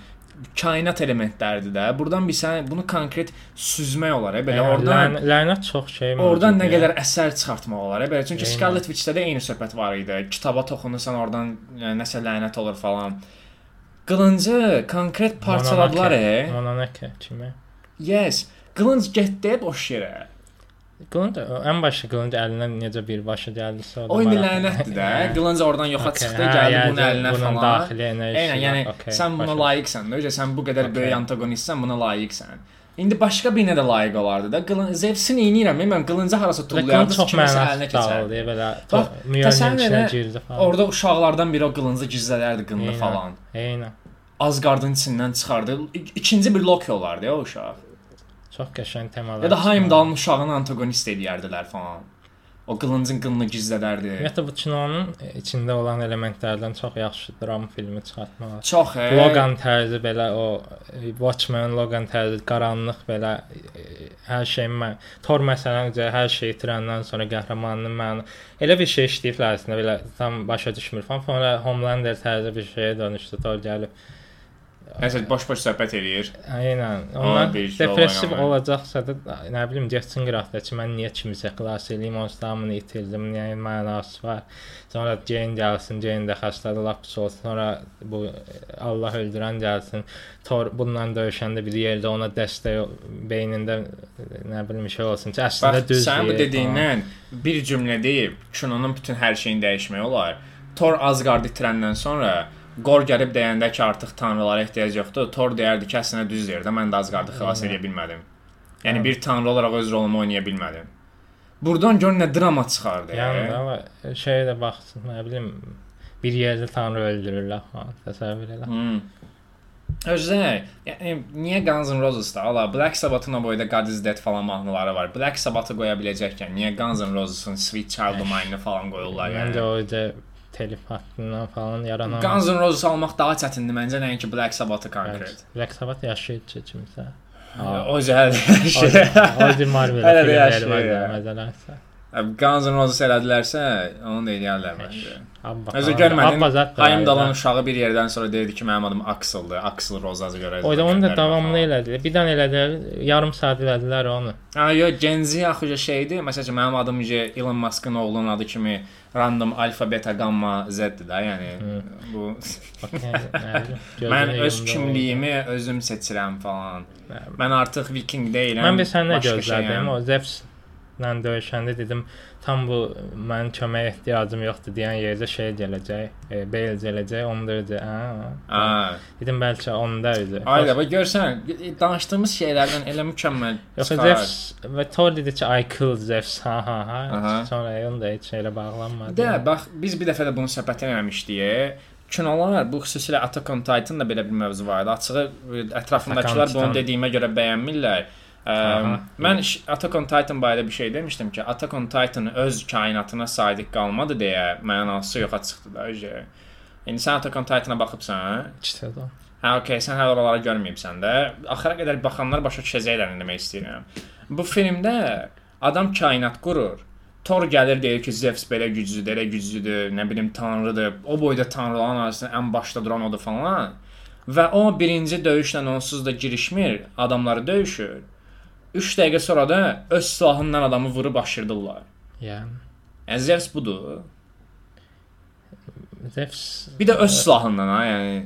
kainat elementləridir də. Burdan bir sən bunu konkret süzmək olar, e, belə Yəni, oradan lən- lənət çox şey Oradan nə qədər əsər çıxartmaq olar. e, Belə çünki Eynən. Scarlet Witch-də də eyni söhbət var idi. Kitaba toxunursan oradan nəsə lənət olur falan. Qılıncı konkret parçaladılar. E. Mononake kimi. Yes. Qılınc getdi boş yerə. Qılınc ən başda qılınc əlinə necə bir başı gəldisə O indi lənətdir də. (laughs) Qılınc oradan yoxa Okay, çıxdı, hə, gəldi yəni bunun əlinə bunun falan. daxili enerjisi. Eynən, yəni okay, sən buna layiqsən. Necə sən bu qədər Okay. böyük antagonistsən, buna layiqsən. İndi başqa birinə də layiq olardı da. Qılınc Zevsin eynirəm, mən qılıncı harasa tullayardı, çox mənasız keçərdi. belə. Təsəvvür içinə girdi falan. Orada uşaqlardan biri o qılıncı gizlədərdi qınını falan. Eynən. Asgardın içindən çıxardı. İkinci bir Loki olardı ya o uşaq. Çox qəşəng temalar. Ya da Heimdallın uşağını antagonist edərdilər falan. O qılıncın qınını gizlədərdi. Ümumiyyətlə bu kinonun içində olan elementlərdən çox yaxşı dram filmi çıxartmaq olar. Çox he. Logan tərzi belə o e, Watchmen Logan tərzi qaranlıq belə e, hər şey mən Thor məsələn üzə hər şey itirəndən sonra qəhrəmanının mən elə bir şey işləyiblər əslində belə tam başa düşmür falan. Sonra Homelander tərzi bir şeyə dönüşdü. Thor gəlib Nəsə boş-boş söhbət eləyir. Aynen. Onlar depressiv olacaqsa da nə bilim getsin qıraqdakı mən niyə kimisə xilas eləyim, onsuz da hamını itirdim, niyə mənası var. Sonra Jane gəlsin, Jane də xəstədir, lap pis olsun. Sonra bu Allah öldürən gəlsin. Thor bundan döyüşəndə bir yerdə ona dəstək beynində nə bilim şey olsun. Ki, əslində Bax, düz. sən bu dediyindən bir cümlə deyib kinonun bütün hər şeyini dəyişmək olar. Thor Asgard itirəndən sonra Gor gəlib deyəndə ki, artıq tanrılara ehtiyac yoxdur. Thor deyərdi ki, əslində düz deyir də, mən də Asgardı xilas Aynen. edə bilmədim. Yəni Hə. bir tanrı olaraq öz rolumu oynaya bilmədim. Burdan gör nə drama çıxardı. Yəni amma şeyə də baxsın, nə bilim bir yerdə tanrı öldürürlər falan. Təsəvvür elə. Hmm. Özdə, yəni niyə Guns N' Roses-da ala Black Sabbath-ın o boyda God is Dead falan mahnıları var. Black Sabbath-ı qoya biləcəkkən niyə Guns N' Roses-ın Sweet Child O' Mine-i falan qoyurlar Məncə yəni? o də telif haqqından falan yaranan Guns N' Roses almaq daha çətindir məncə nəinki Black Sabbath-ı konkret. Black Sabbath yaşayıcı kimsə. O cəhət şey. Ozi Marvel Hələ də filmləri yaşayır var ya. Guns N' Roses elədilərsə, onu da eləyərlər məncə. Özü görmədin. Hayım Dalan uşağı bir yerdən sonra deyirdi ki, mənim adım Axel'dır. Axel Rozazı görə. Oyda onu da davamlı elədilər. Bir dənə elədilər, yarım saat elədilər onu. Ha, yo, Gen Z axıca şeydir. Məsələn, mənim adım Elon Musk'ın oğlunun adı kimi random alfa, beta, gamma, Z-dir də, yəni bu (laughs) mən öz kimliyimi özüm seçirəm falan. Mən artıq viking deyiləm. Mən bir başqa gözlədim. O Zeus-la döyüşəndə dedim, tam bu mənim köməyə ehtiyacım yoxdur deyən yerdə şey gələcək, e, Bale gələcək, onu da dedi. Hə. Ha. Dedim bəlkə onda idi. Ayda bax görsən, danışdığımız şeylərdən elə mükəmməl Yoxsa çıxar. Zeus və Thor dedi ki, I killed Zeus. Ha ha ha. Aha. Sonra onu da heç şeylə bağlanmadı. Də, bax biz bir dəfə də bunu söhbət eləmişdik. Kinolar bu xüsusilə Attack on Titan da belə bir mövzu var idi. Açığı e, ətrafındakılar bunu dediyimə görə bəyənmirlər. Ə, Aha. mən Attack on Titan barədə bir şey demişdim ki, Attack on Titan öz kainatına sadiq qalmadı deyə mənası yoxa çıxdı da. öcə. İndi sən Attack on Titan-a baxıbsan, İşte o. Hə, okey, sən hələ oraları görməyibsən də. Axıra qədər baxanlar başa düşəcəklər nə demək istəyirəm. Bu filmdə adam kainat qurur. Thor gəlir deyir ki, Zeus belə güclüdür, elə güclüdür, nə bilim tanrıdır. O boyda tanrıların arasında ən başda duran odur falan. Və o birinci döyüşlə onsuz da girişmir, adamları döyüşür. 3 dəqiqə sonra da öz silahından adamı vurub aşırdırlar. Yəni Yəni Zeus budur. Zeus Bir də öz silahından ha, yəni.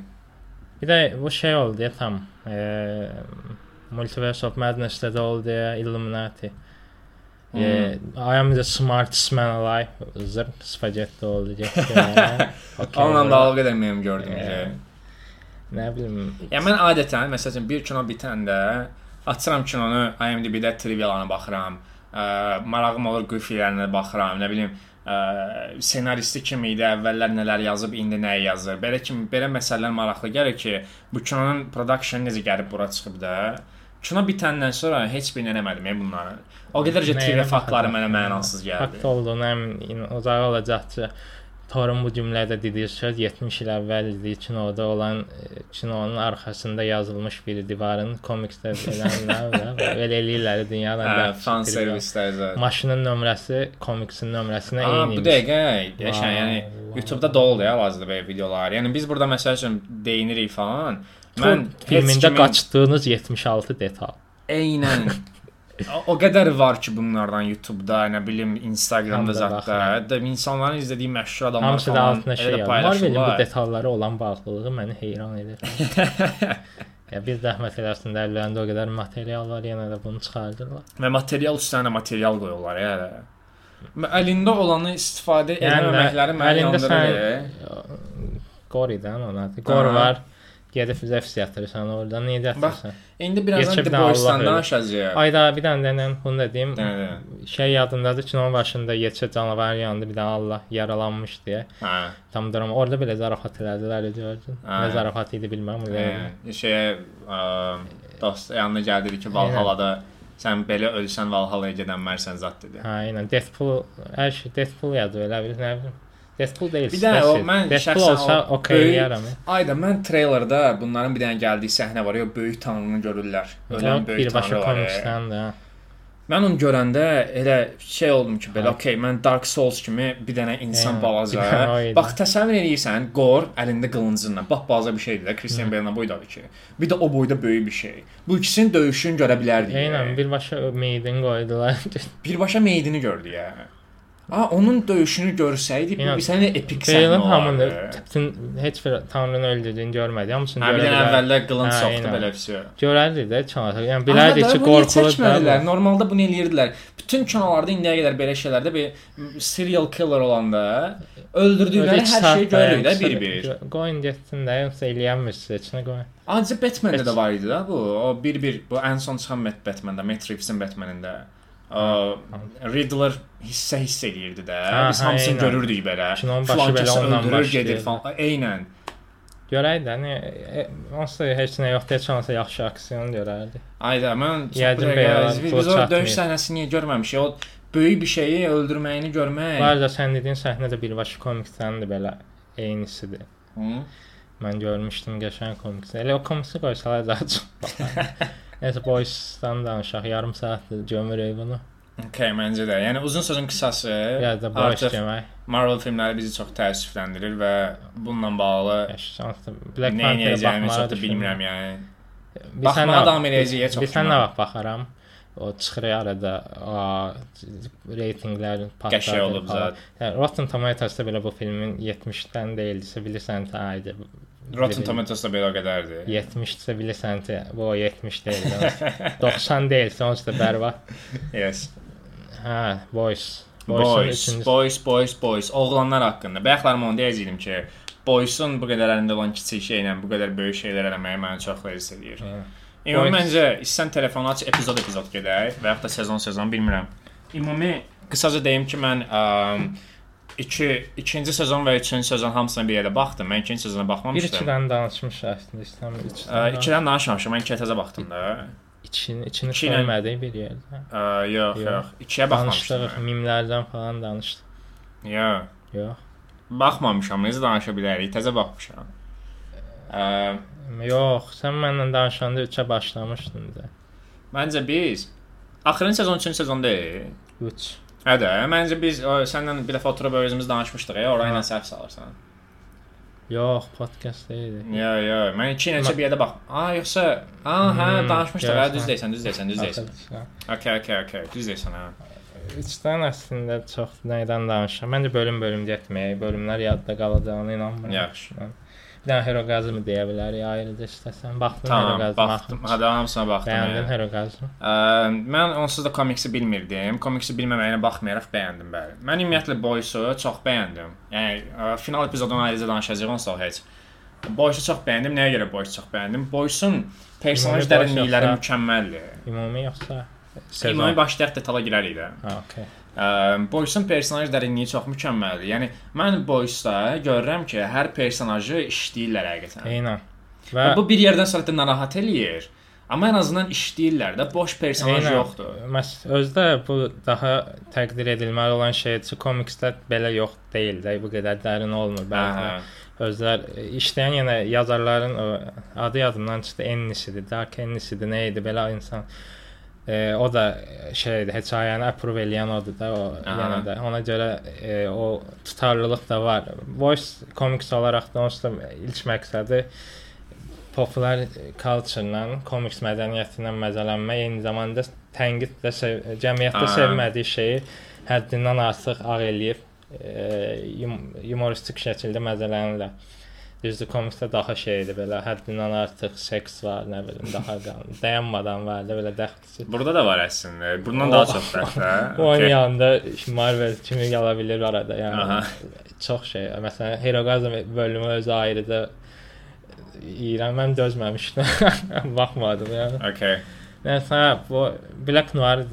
Bir də bu şey oldu ya tam. Eee Multiverse of Madness'də də oldu ya Illuminati. Hmm. E, I am the smartest man alive. Zır spagetti oldu. (laughs) Okay, Onunla da o qədər mem gördüm. Yeah. Nə bilim. Ya mən adətən məsələn bir kino bitəndə açıram kinonu IMDb-də trivialarına baxıram. Ə, marağım olur qüfilərinə baxıram, nə bilim, ə, ssenaristi kim idi, əvvəllər nələr yazıb, indi nəyi yazır. Belə kimi belə məsələlər maraqlı gəlir ki, bu kinonun production necə gəlib bura çıxıb da. Kino bitəndən sonra heç birini eləmədim bunları. O qədərcə trivia faktları mənə mənasız gəldi. Fakt olduğuna əmin uzağı olacaq ki, Thorun bu cümlədə dediyi söz 70 il əvvəl idi kinoda olan e, kinonun arxasında yazılmış bir divarın komiksdə elənlər və (laughs) belə eləyirlər dünyanın Hə, fan servislər zət. Maşının nömrəsi komiksin nömrəsinə eyni. bu dəqiqə yaşa, Vay, yəni. YouTube-da doludur ya lazımdır belə videolar. Yəni biz burada məsəl üçün deyinirik falan. Mən filmində kimin- qaçdığınız 76 detal. Eynən. (laughs) O- qədər var ki bunlardan YouTube-da, nə bilim, Instagram-da zətdə. Hətta insanların izlədiyi məşhur adamlar Hamısı da altına şey yazır. Marvelin bu paylaşırlar. detallara olan bağlılığı məni heyran edir. (laughs) ya bir zəhmət eləsin də əllərində o qədər material var, yenə də bunu çıxardırlar. Və material üstünə material qoyurlar ya. Əlində olanı istifadə Yəni, etməməkləri məni yandırır. Qoridən ona. Qor var. Gedib zəfs yatırırsan orada. Niyə yatırırsan? İndi birazdan The Boys-dan bilir. danışacağıq. Ayda bir dənə denən bunu da deyim. Dədə. Şey yadındadır ki, onun başında yetişə canavarın yanında bir dənə Allah yaralanmış deyə. Hə. Tam drama. Orada belə zarafat elədilər gördün. Nə zarafat idi bilmirəm. Hə, şeyə ə, dost yanına gəldi ki, Valhalla-da sən belə ölsən Valhalla-ya gedənmərsən zət dedi. Hə, eynən Deadpool, hər şey Deadpool yazır elə bil, nə bilim. Deadpool deyil. Bir dənə o, mən Deadpool şəxsən olsa okey eləyərəm. Ayda mən treylerdə bunların bir dənə gəldiyi səhnə var ya, böyük tanrını görürlər. Ölən böyük Birbaşa komiksdən də. Mən onu görəndə elə şey oldum ki, belə okey, mən Dark Souls kimi bir dənə insan Hə, balaca. Bax təsəvvür eləyirsən, Gor əlində qılıncınla, bax balaca bir şeydir də, Christian Bale-nə boydadır ki. Bir də o boyda böyük bir şey. Bu ikisinin döyüşünü görə bilərdik. Eynən birbaşa meydin qoydular. Birbaşa meydini gördü ya. Ha, onun döyüşünü görsəydik, bu bir sənə epik səhnə olardı. bütün heç bir tanrını öldürdüyünü görmədi. Hamısını Hə, bir görə dənə əvvəllər qılınc soxdu belə bir şey. Görərdi də çanası. Yəni bilərdi ki, qorxulu çəkmədilər. da. Normalda bunu eləyirdilər. Bütün kinolarda indiyə qədər belə şeylərdə bir serial killer olanda öldürdükləri hər şeyi görürük də bir-bir. Qoyun getsin də, yoxsa eləyənmirsə, içinə qoyun. Ancaq Batman-də də var idi da bu. O bir-bir bu ən son çıxan Matt Reeves-in Batman-ində. Riddler hissə hiss eləyirdi də. Hə, Biz hə, hamısını eynən. görürdük belə. Filan ondan öldürür, gedir falan. Eynən. Görəydi də, nə e, onsuz da heç nə yoxdur, çanasa yaxşı aksiyon görərdi. Ayda mən Yəqin belə biz, o döyüş səhnəsini niyə görməmişik? O böyük bir şeyi öldürməyini görmək. Var da sən dediyin səhnə də birbaşa komiksdəndir belə eynisidir. Hı? Mən görmüşdüm qəşəng komiks. Elə o komiksi qoysalar daha çox. (laughs) Nəsə Boys-dan danışaq. Yarım saatdır gömürük bunu. Okay, məncə də. Yəni uzun sözün qısası Boys artıq demək. Marvel filmləri bizi çox təəssüfləndirir və bununla bağlı. Black nə Panther edəcəyimi baxmağı bilmirəm yəni. Bir Baxmağa sən davam eləyəcəyə çox Bir sən nə güman. vaxt baxaram? O çıxır arada a, reytinqlər patladı. Qəşəng olub zət. Yəni, Rotten Tomatoes-da belə bu filmin 70-dən deyildisə bilirsən tə aydı. Rotten Tomatoes-da belə o qədərdir. 70-sə bilirsən bu o 70 deyil. 90 deyil, sonuçta bərbad. Yes. Hə, Boys. Boys, boys, boys, boys. Oğlanlar haqqında. Bayaqlar onu deyəcəydim ki, Boysun bu qədər əlində olan kiçik şeylə bu qədər böyük şeylər eləməyi məni çox ləzzət eləyir. Ümumi məncə istəsən telefonu aç, epizod epizod gedək və yaxud da sezon sezon bilmirəm. Ümumi qısaca deyim ki, mən ə, 2 ikinci sezon və 3-cü sezon hamısına bir yerdə baxdım. Mən ikinci sezona baxmamışdım. ikidən danışmış əslində istəmir. Ə, İkidən. ikidən danışmamışam. Mən ikiyə təzə baxdım da. İçini, içini İki ilə- söyləmədik bir yerdə. Yox, Yox. yox. İkiyə baxmamışdım. Danışdıq, mimlərdən falan danışdıq. Yox. Yox. Baxmamışam. Necə danışa bilərik? Təzə baxmışam. Ə, Yox, sən mənlə danışanda 3-ə başlamışdın da. Məncə biz axırıncı sezon üçün sezon deyil. 3. Hə də, məncə biz səndən bir dəfə oturub özümüz danışmışdıq ya, ora ilə səhv salırsan. Yox, podkast deyildi. Yo, yo, mən iki neçə bir yerdə bax. A, yoxsa, a, hə, Hmm, danışmışdıq. Hə, düz deyirsən, düz deyirsən, düz deyirsən. Okay, okay, okay. Düz deyirsən hə. Üçdən əslində çox nədən danışıram. Məncə bölüm-bölüm getməyi, bölümlər yadda qalacağına inanmıram. Yaxşı. Dənə Heroqazmı deyə bilərik ayrıca istəsən. Baxdın Tamam, Heroqazmı. baxdım. Hə, hamısına baxdım. Bəyəndin. Heroqazmı? Mən onsuz da komiksi bilmirdim. Komiksi bilməməyinə baxmayaraq bəyəndim bəli. Mən ümumiyyətlə Boys-u çox bəyəndim. Yəni ə, final epizodunu ayrıca danışacağıq onsuz heç. Boys-u çox bəyəndim. Nəyə görə Boys-u çox bəyəndim? Boys-un personaj dərinlikləri mükəmməldir. Ümumi yoxsa sezon? başlayaq detala girərik də. Ə, Boys-un personaj dərinliyi çox mükəmməldir. Yəni mən Boys-da görürəm ki, hər personajı işləyirlər həqiqətən. Eynən. Və Və bu bir yerdən sonra da narahat eləyir. Amma ən azından işləyirlər də, boş personaj Eynən. yoxdur. Məs özdə bu daha təqdir edilməli olan şeydir. Komiksdə belə yox deyil də, bu qədər dərin olmur hə. Özlər e, işləyən yenə yazarların o adı yadımdan çıxdı. Ennisidir, Dark Ennisidir, nə idi belə insan. E, o da şeydir, hekayəni approve eləyən odur da, o Aha. yenə də. Ona görə e, o tutarlılıq da var. Voice komiks olaraq da onsuz da ilk məqsədi populyar culture-la, komiks mədəniyyətindən məzələnmək, eyni zamanda tənqid də sev cəmiyyətdə Aha. sevmədiyi şeyi həddindən artıq ağ eləyib e, yum humoristik şəkildə məzələnirlər. Düzdür, komiksdə daha şeydir belə, həddindən artıq seks var, nə bilim, daha qan, (laughs) dayanmadan var da belə dəxlisi. Burada da var əslində. Bundan daha çox fərqli. (laughs) Onun yanında Marvel kimi gələ bilər arada, yəni Aha. çox şey. Məsələn, Heroqazm bölümü özü ayrıca İran mən dözməmişdim. (laughs) Baxmadım yəni. Okay. Nəsə bu Black Noir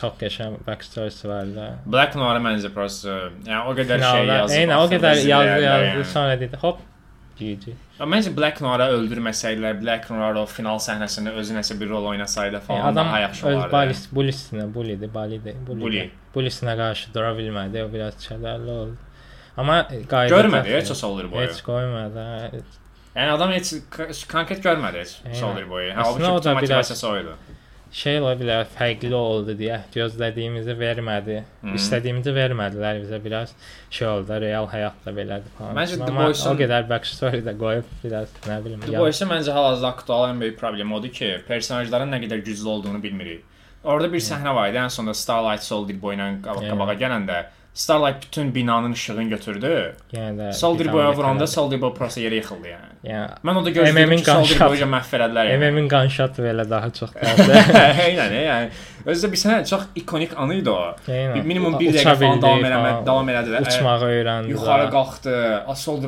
çox qəşəng backstory-si var da. Black Noir məncə prosta, yəni o qədər şey Finalda, yazıb. Eyni o axırda qədər yazdı, zirvələrdə yazdı, yəni. sonra dedi hop GG. Amma Məncə Black Noir-ı öldürməsəydilər, Black Noir o final səhnəsində özü nəsə bir rol oynasaydı falan Yəni, adam daha yaxşı öz olardı. balis, bulisinə, bulidir, balidir, Bully. bulidir. Bulisinə qarşı dura bilmədi, o biraz kədərli oldu. Amma qayda Görmədi heç o Soldier boyu. Heç qoymadı. hə. Yəni adam heç k- konkret görmədi heç Eynən. Soldier boyu. Aslında Halbuki o da bütün biraz- motivasiyası o idi. Şey ola bilər, fərqli oldu deyə gözlədiyimizi vermədi. Mhm. İstədiyimizi vermədilər bizə biraz şey oldu, real həyatda belədir falan. Məncə The Boys-un- o qədər backstory də qoyub biraz nə bilim. The Boys-un məncə hal-hazırda aktual ən böyük problemi odur ki, personajların nə qədər güclü olduğunu bilmirik. Orada bir səhnə var idi, ən sonda Starlight Soldier Boy ilə qaba- Yeah. qabağa gələndə Starlight bütün binanın işığını götürdü. yenə də Soldier bir Boya tane vuranda Boy prosta yerə yıxıldı yəni. yəni Mən orada gözlədim MM-in ki, Boyu məhv elədilər yəni. MM-in gunshot belə daha çox dərdi. Eynən, yəni. Özü də bir sənə çox ikonik anı idi o. Yəni, Bir minimum bir uça dəqiqə falan davam eləmə, falan, davam elədi. Uçmağı öyrəndi. Yuxarı qalxdı.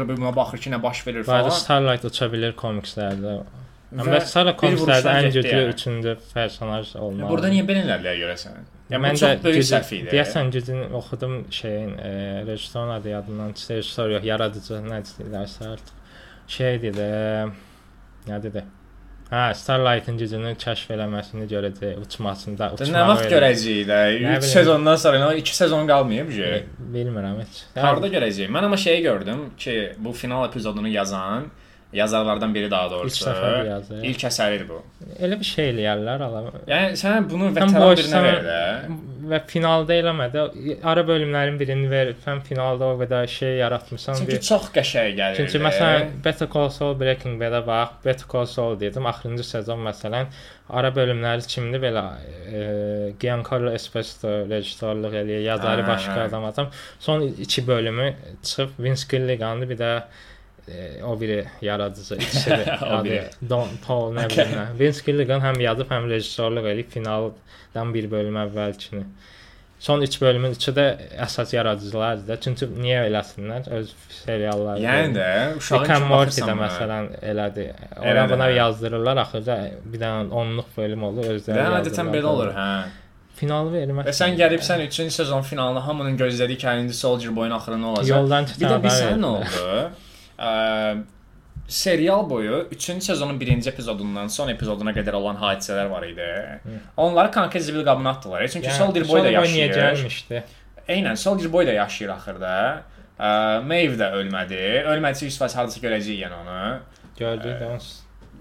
Boy buna baxır ki, nə baş verir falan. Starlight uça bilir komikslərdə. Amma Starlight komikslərdə ən güclü yəni. üçüncü personaj olmalı. Burada niyə belə elədilər görəsən? Ya Mən də böyük səhv idi. Deyəsən gücünü oxudum şeyin, e, rejissorun adı yadımdan çıxdı. Rejissor yox, yaradıcı nə deyirlərsə artıq. Şeydir də, nə dedi? Hə, Starlight-ın gücünü kəşf eləməsini görəcək, uçmasında, Nə uçmağı. vaxt öyrənəcək. görəcəyik də? Nə 3 bilim. sezondan sonra, 2 sezon qalmayıb ki. E, Bilmirəm heç. Harda görəcəyik? Mən amma şeyi gördüm ki, bu final epizodunu yazan yazarlardan biri daha doğrusu. İlk səfər yazır. İlk əsəridir bu. Elə bir şey eləyərlər ala. Yəni sən bunu boş birinə ver də. və finalda eləmədi. Ara bölümlərin birini verib, sən finalda o qədər şey yaratmısan. Çünki bir... çox qəşəng gəlir. Çünki məsələn Better Call Saul, Breaking Bad-ə bax, Better Call Saul dedim, axırıncı sezon məsələn ara bölümləri kimdir belə e, Giancarlo Esposito rejissorluq eləyir, yazarı Hə, başqa adam adam. Son 2 bölümü çıxıb Vince Gilligan'dı, bir də o biri yaradıcı ikisi adı. Don Paul nə bilim nə. Vince Gilligan həm yazıb, həm rejissorluq eləyib finaldan bir bölüm əvvəlkini. Son 3 bölümün üçü də əsas yaradıcılardır da. Çünki niyə eləsinlər? Öz serialları. Yəni də uşağın Rick and Morty də məsələn elədi. Ona buna yazdırırlar axırda bir dənə 10-luq bölüm olur özləri. Yazdırırlar. adətən belə olur, hə. Finalı verməz. Və sən gəlibsən 3-cü sezon finalına hamının gözlədiyi ki, indi Soldier Boyun axırı nə olacaq? yoldan Bir çıxan də bilsən nə oldu? Ə, serial boyu 3-cü sezonun 1-ci epizodundan son epizoduna qədər olan hadisələr var idi. Onları konkret zibil qabına atdılar. Çünki yəni, Soldier Boy da niyə yaşayır. gəlmişdi? Eynən Soldier Boy da yaşayır axırda. Ə, Maeve də ölmədi. Ölmədisə 100% hardasa görəcəyik yəni onu. Gördük də ons.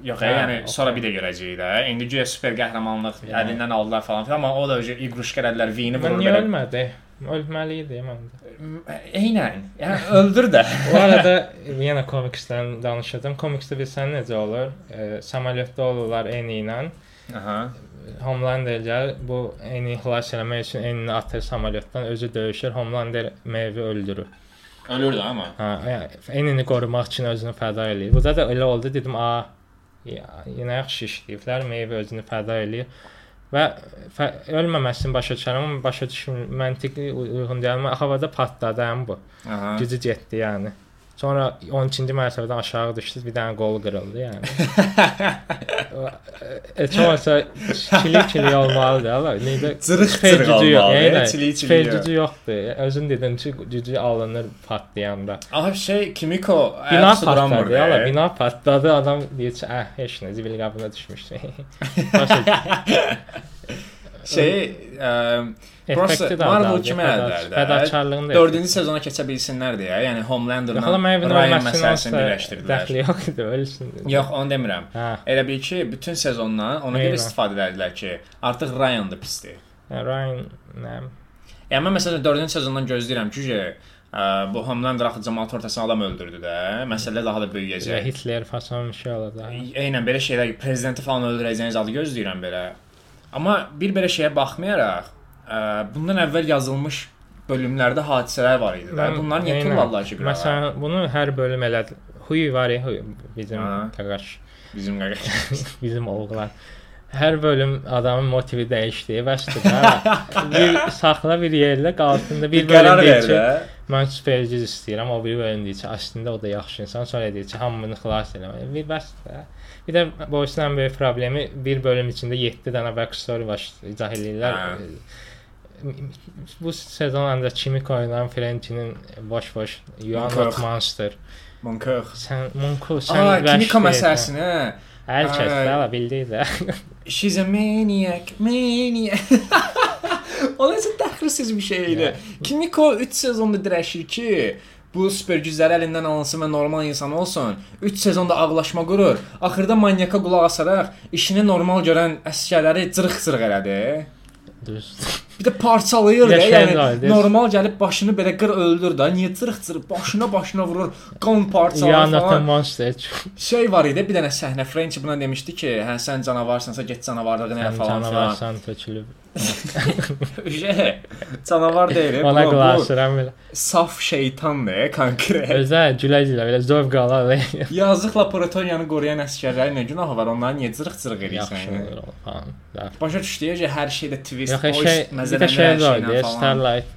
Yox, Hə, yəni okey. sonra bir də görəcəyik də. İndi güya super qəhrəmanlıq Yəni. əlindən aldılar falan filan, amma o da öcə iqruşka elədilər, vini vurur niyə belə. ölmədi? Ölməli idi məndə. Eynən. Yəni öldür də. Bu arada yenə komiksdən danışacağam. Komiksdə bilsən necə olur? E, samolyotda olurlar eni ilə. Aha. Homelander gəlir, bu eni xilas eləmək üçün enini atır samolyotdan, özü döyüşür, Homelander Maeve öldürür. Ölür də amma. Hə, yəni enini qorumaq üçün özünü fəda eləyir. Burada da elə oldu, dedim, a, ya, yenə yaxşı işləyiblər, Maeve özünü fəda eləyir. Və fə, ölməməsini başa düşürəm, amma başa düşmür, məntiqli uy- uyğun deyil. Amma Havada patladı həm bu. Aha. Gücü getdi yəni. Sonra 12-ci mərtəbədən aşağı düşdü, bir dənə qol qırıldı yəni. (laughs) e, çoxsa çili-çili olmalıdır, amma necə Cırıq süper cırıq gücü yox, olmalı, yəni çili-çili süper yox. gücü yoxdur. Özün dedin ki, gücü alınır patlayanda. Aha şey Kimiko Bina ayaq duramır. patladı, yala bina patladı. Adam deyir ki, "Əh, heç nə, zibil qabına düşmüşdü." (laughs) (laughs) Şey, effekti də Marvel kimi əllərdə. 4-cü sezona keçə bilsinlər deyə, yəni Homelanderla Ryan məsələsini birləşdirdilər. dəxli yox idi, (laughs) ölsün. Yox, onu demirəm. Hə. Elə bil ki, bütün sezondan ona görə istifadə edildilər ki, artıq Ryan da pisdir. Ryan nə? Yəni mən məsələn 4-cü sezondan gözləyirəm ki, ə, bu Homelander axı cəmaət ortasında adam öldürdü də. Məsələ daha da böyüyəcək. Hitler fason bir şey olacaq. Eynən belə şeylər prezidenti falan öldürəcəyiniz adı gözləyirəm belə. Amma bir belə şeyə baxmayaraq, ə, bundan əvvəl yazılmış bölümlərdə hadisələr var idi. Və bunları niyə tullarlar ki? Məsələn, bunu hər bölüm elədi. Huy var Huy bizim qaqaş, bizim qaqa. (laughs) bizim oğlan. Hər bölüm adamın motivi dəyişdi. Bəsdir də. (laughs) bir saxla bir yerdə qalsın da bir Bir bölüm deyir ki, mən süper güc istəyirəm. O bir bölüm deyir ki, əslində o da yaxşı insan. Sonra deyir ki, hamını xilas eləmək. Bir bəs də. Bir də bu işin ən böyük problemi bir bölüm içində 7 dənə backstory baş izah eləyirlər. Hə. Bu sezon ancaq Kimiko ilə Frencinin boş-boş You are Monk. not monster. Monkör. Sən Monko sən Aa, vəhşi Kimiko deyilsən. məsələsini. hə. Hər kəs Ay. də ala bildi də. She's a maniac, maniac. (laughs) o necə təxirsiz bir şey idi. Kimiko 3 sezonda dirəşir ki, bu super gücləri əlindən alınsın və normal insan olsun. 3 sezonda ağlaşma qurur. Axırda manyaka qulaq asaraq işini normal görən əsgərləri cırıq-cırıq elədi. Düz. (laughs) Bir də parçalayır də da, yəni var, deyir. normal gəlib başını belə qır öldür da. Niyə cırıq-cırıq başına başına vurur, qan parçalar are not a falan. monster. Şey var idi, bir dənə səhnə French buna demişdi ki, hə sən canavarsansa get canavarlığını elə Sən falan canavarsan tökülüb. (laughs) Canavar deyil. Ona asıram belə. saf şeytandır konkret. Özə gülə-gülə belə zövq alar. Yazıq laboratoriyanı qoruyan əsgərlərin nə günahı var? Onları niyə cırıq-cırıq Yaxşı edirsən? olur o falan. Başa düşdü ki, hər şeydə twist, Yox, o şey, bir də şey var. Starlight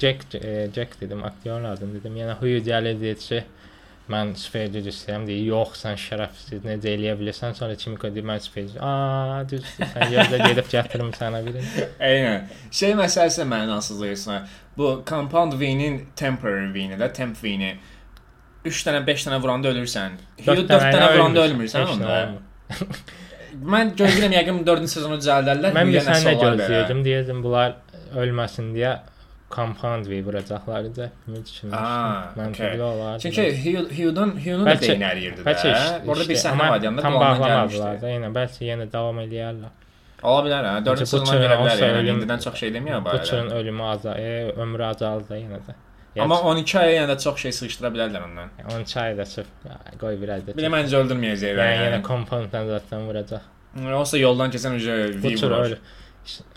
Jack e, Jack dedim, aktyorun adını dedim. Yəni Huyu gəlir deyir ki, mən güc istəyirəm deyir. Yox, sən şərəfsiz necə eləyə bilirsən? Sonra Kimiko deyir mən güc. Aa, düz. Sən yerdə gedib gətirim sənə birini. Eynən. Şey məsələsi mənasızlığına. Bu Compound V-nin temporary V-ni də, temp V-ni. 3 dənə, 5 dənə vuranda ölürsən. 4 dənə vuranda ölmürsən onda. Mən gözləyirəm yəqin 4-cü sezonu düzəldərlər. Mən bir sənə belə. gözləyirdim, deyirdim bunlar ölməsin deyə compound V vuracaqlar idi. Ümid. Aa, Məntiqli okey. olardı. Çünki Hugh- Hugh'dan Hugh'un da əriyirdi bəlkə də. Orada bir səhnə amma var yanında tam dolandan bağlamadılar da. Yenə bəlkə yenə davam eləyərlər. Ola bilər hə. 4-cü Butcher sezondan gələ bilər. Yəni indidən çox şey demiyor bu Butcher'ın ölümü azal, e, ömrü azaldı yenə də. Amma 12 aya yəni də çox şey sıxışdıra bilərlər ondan. 12 ayda çıx. Qoy bir ayda. Bir də məncə öldürməyəcəklər. yəni yenə compounddan zaten vuracaq. Olsa yoldan keçən ücə V Butcher vurur.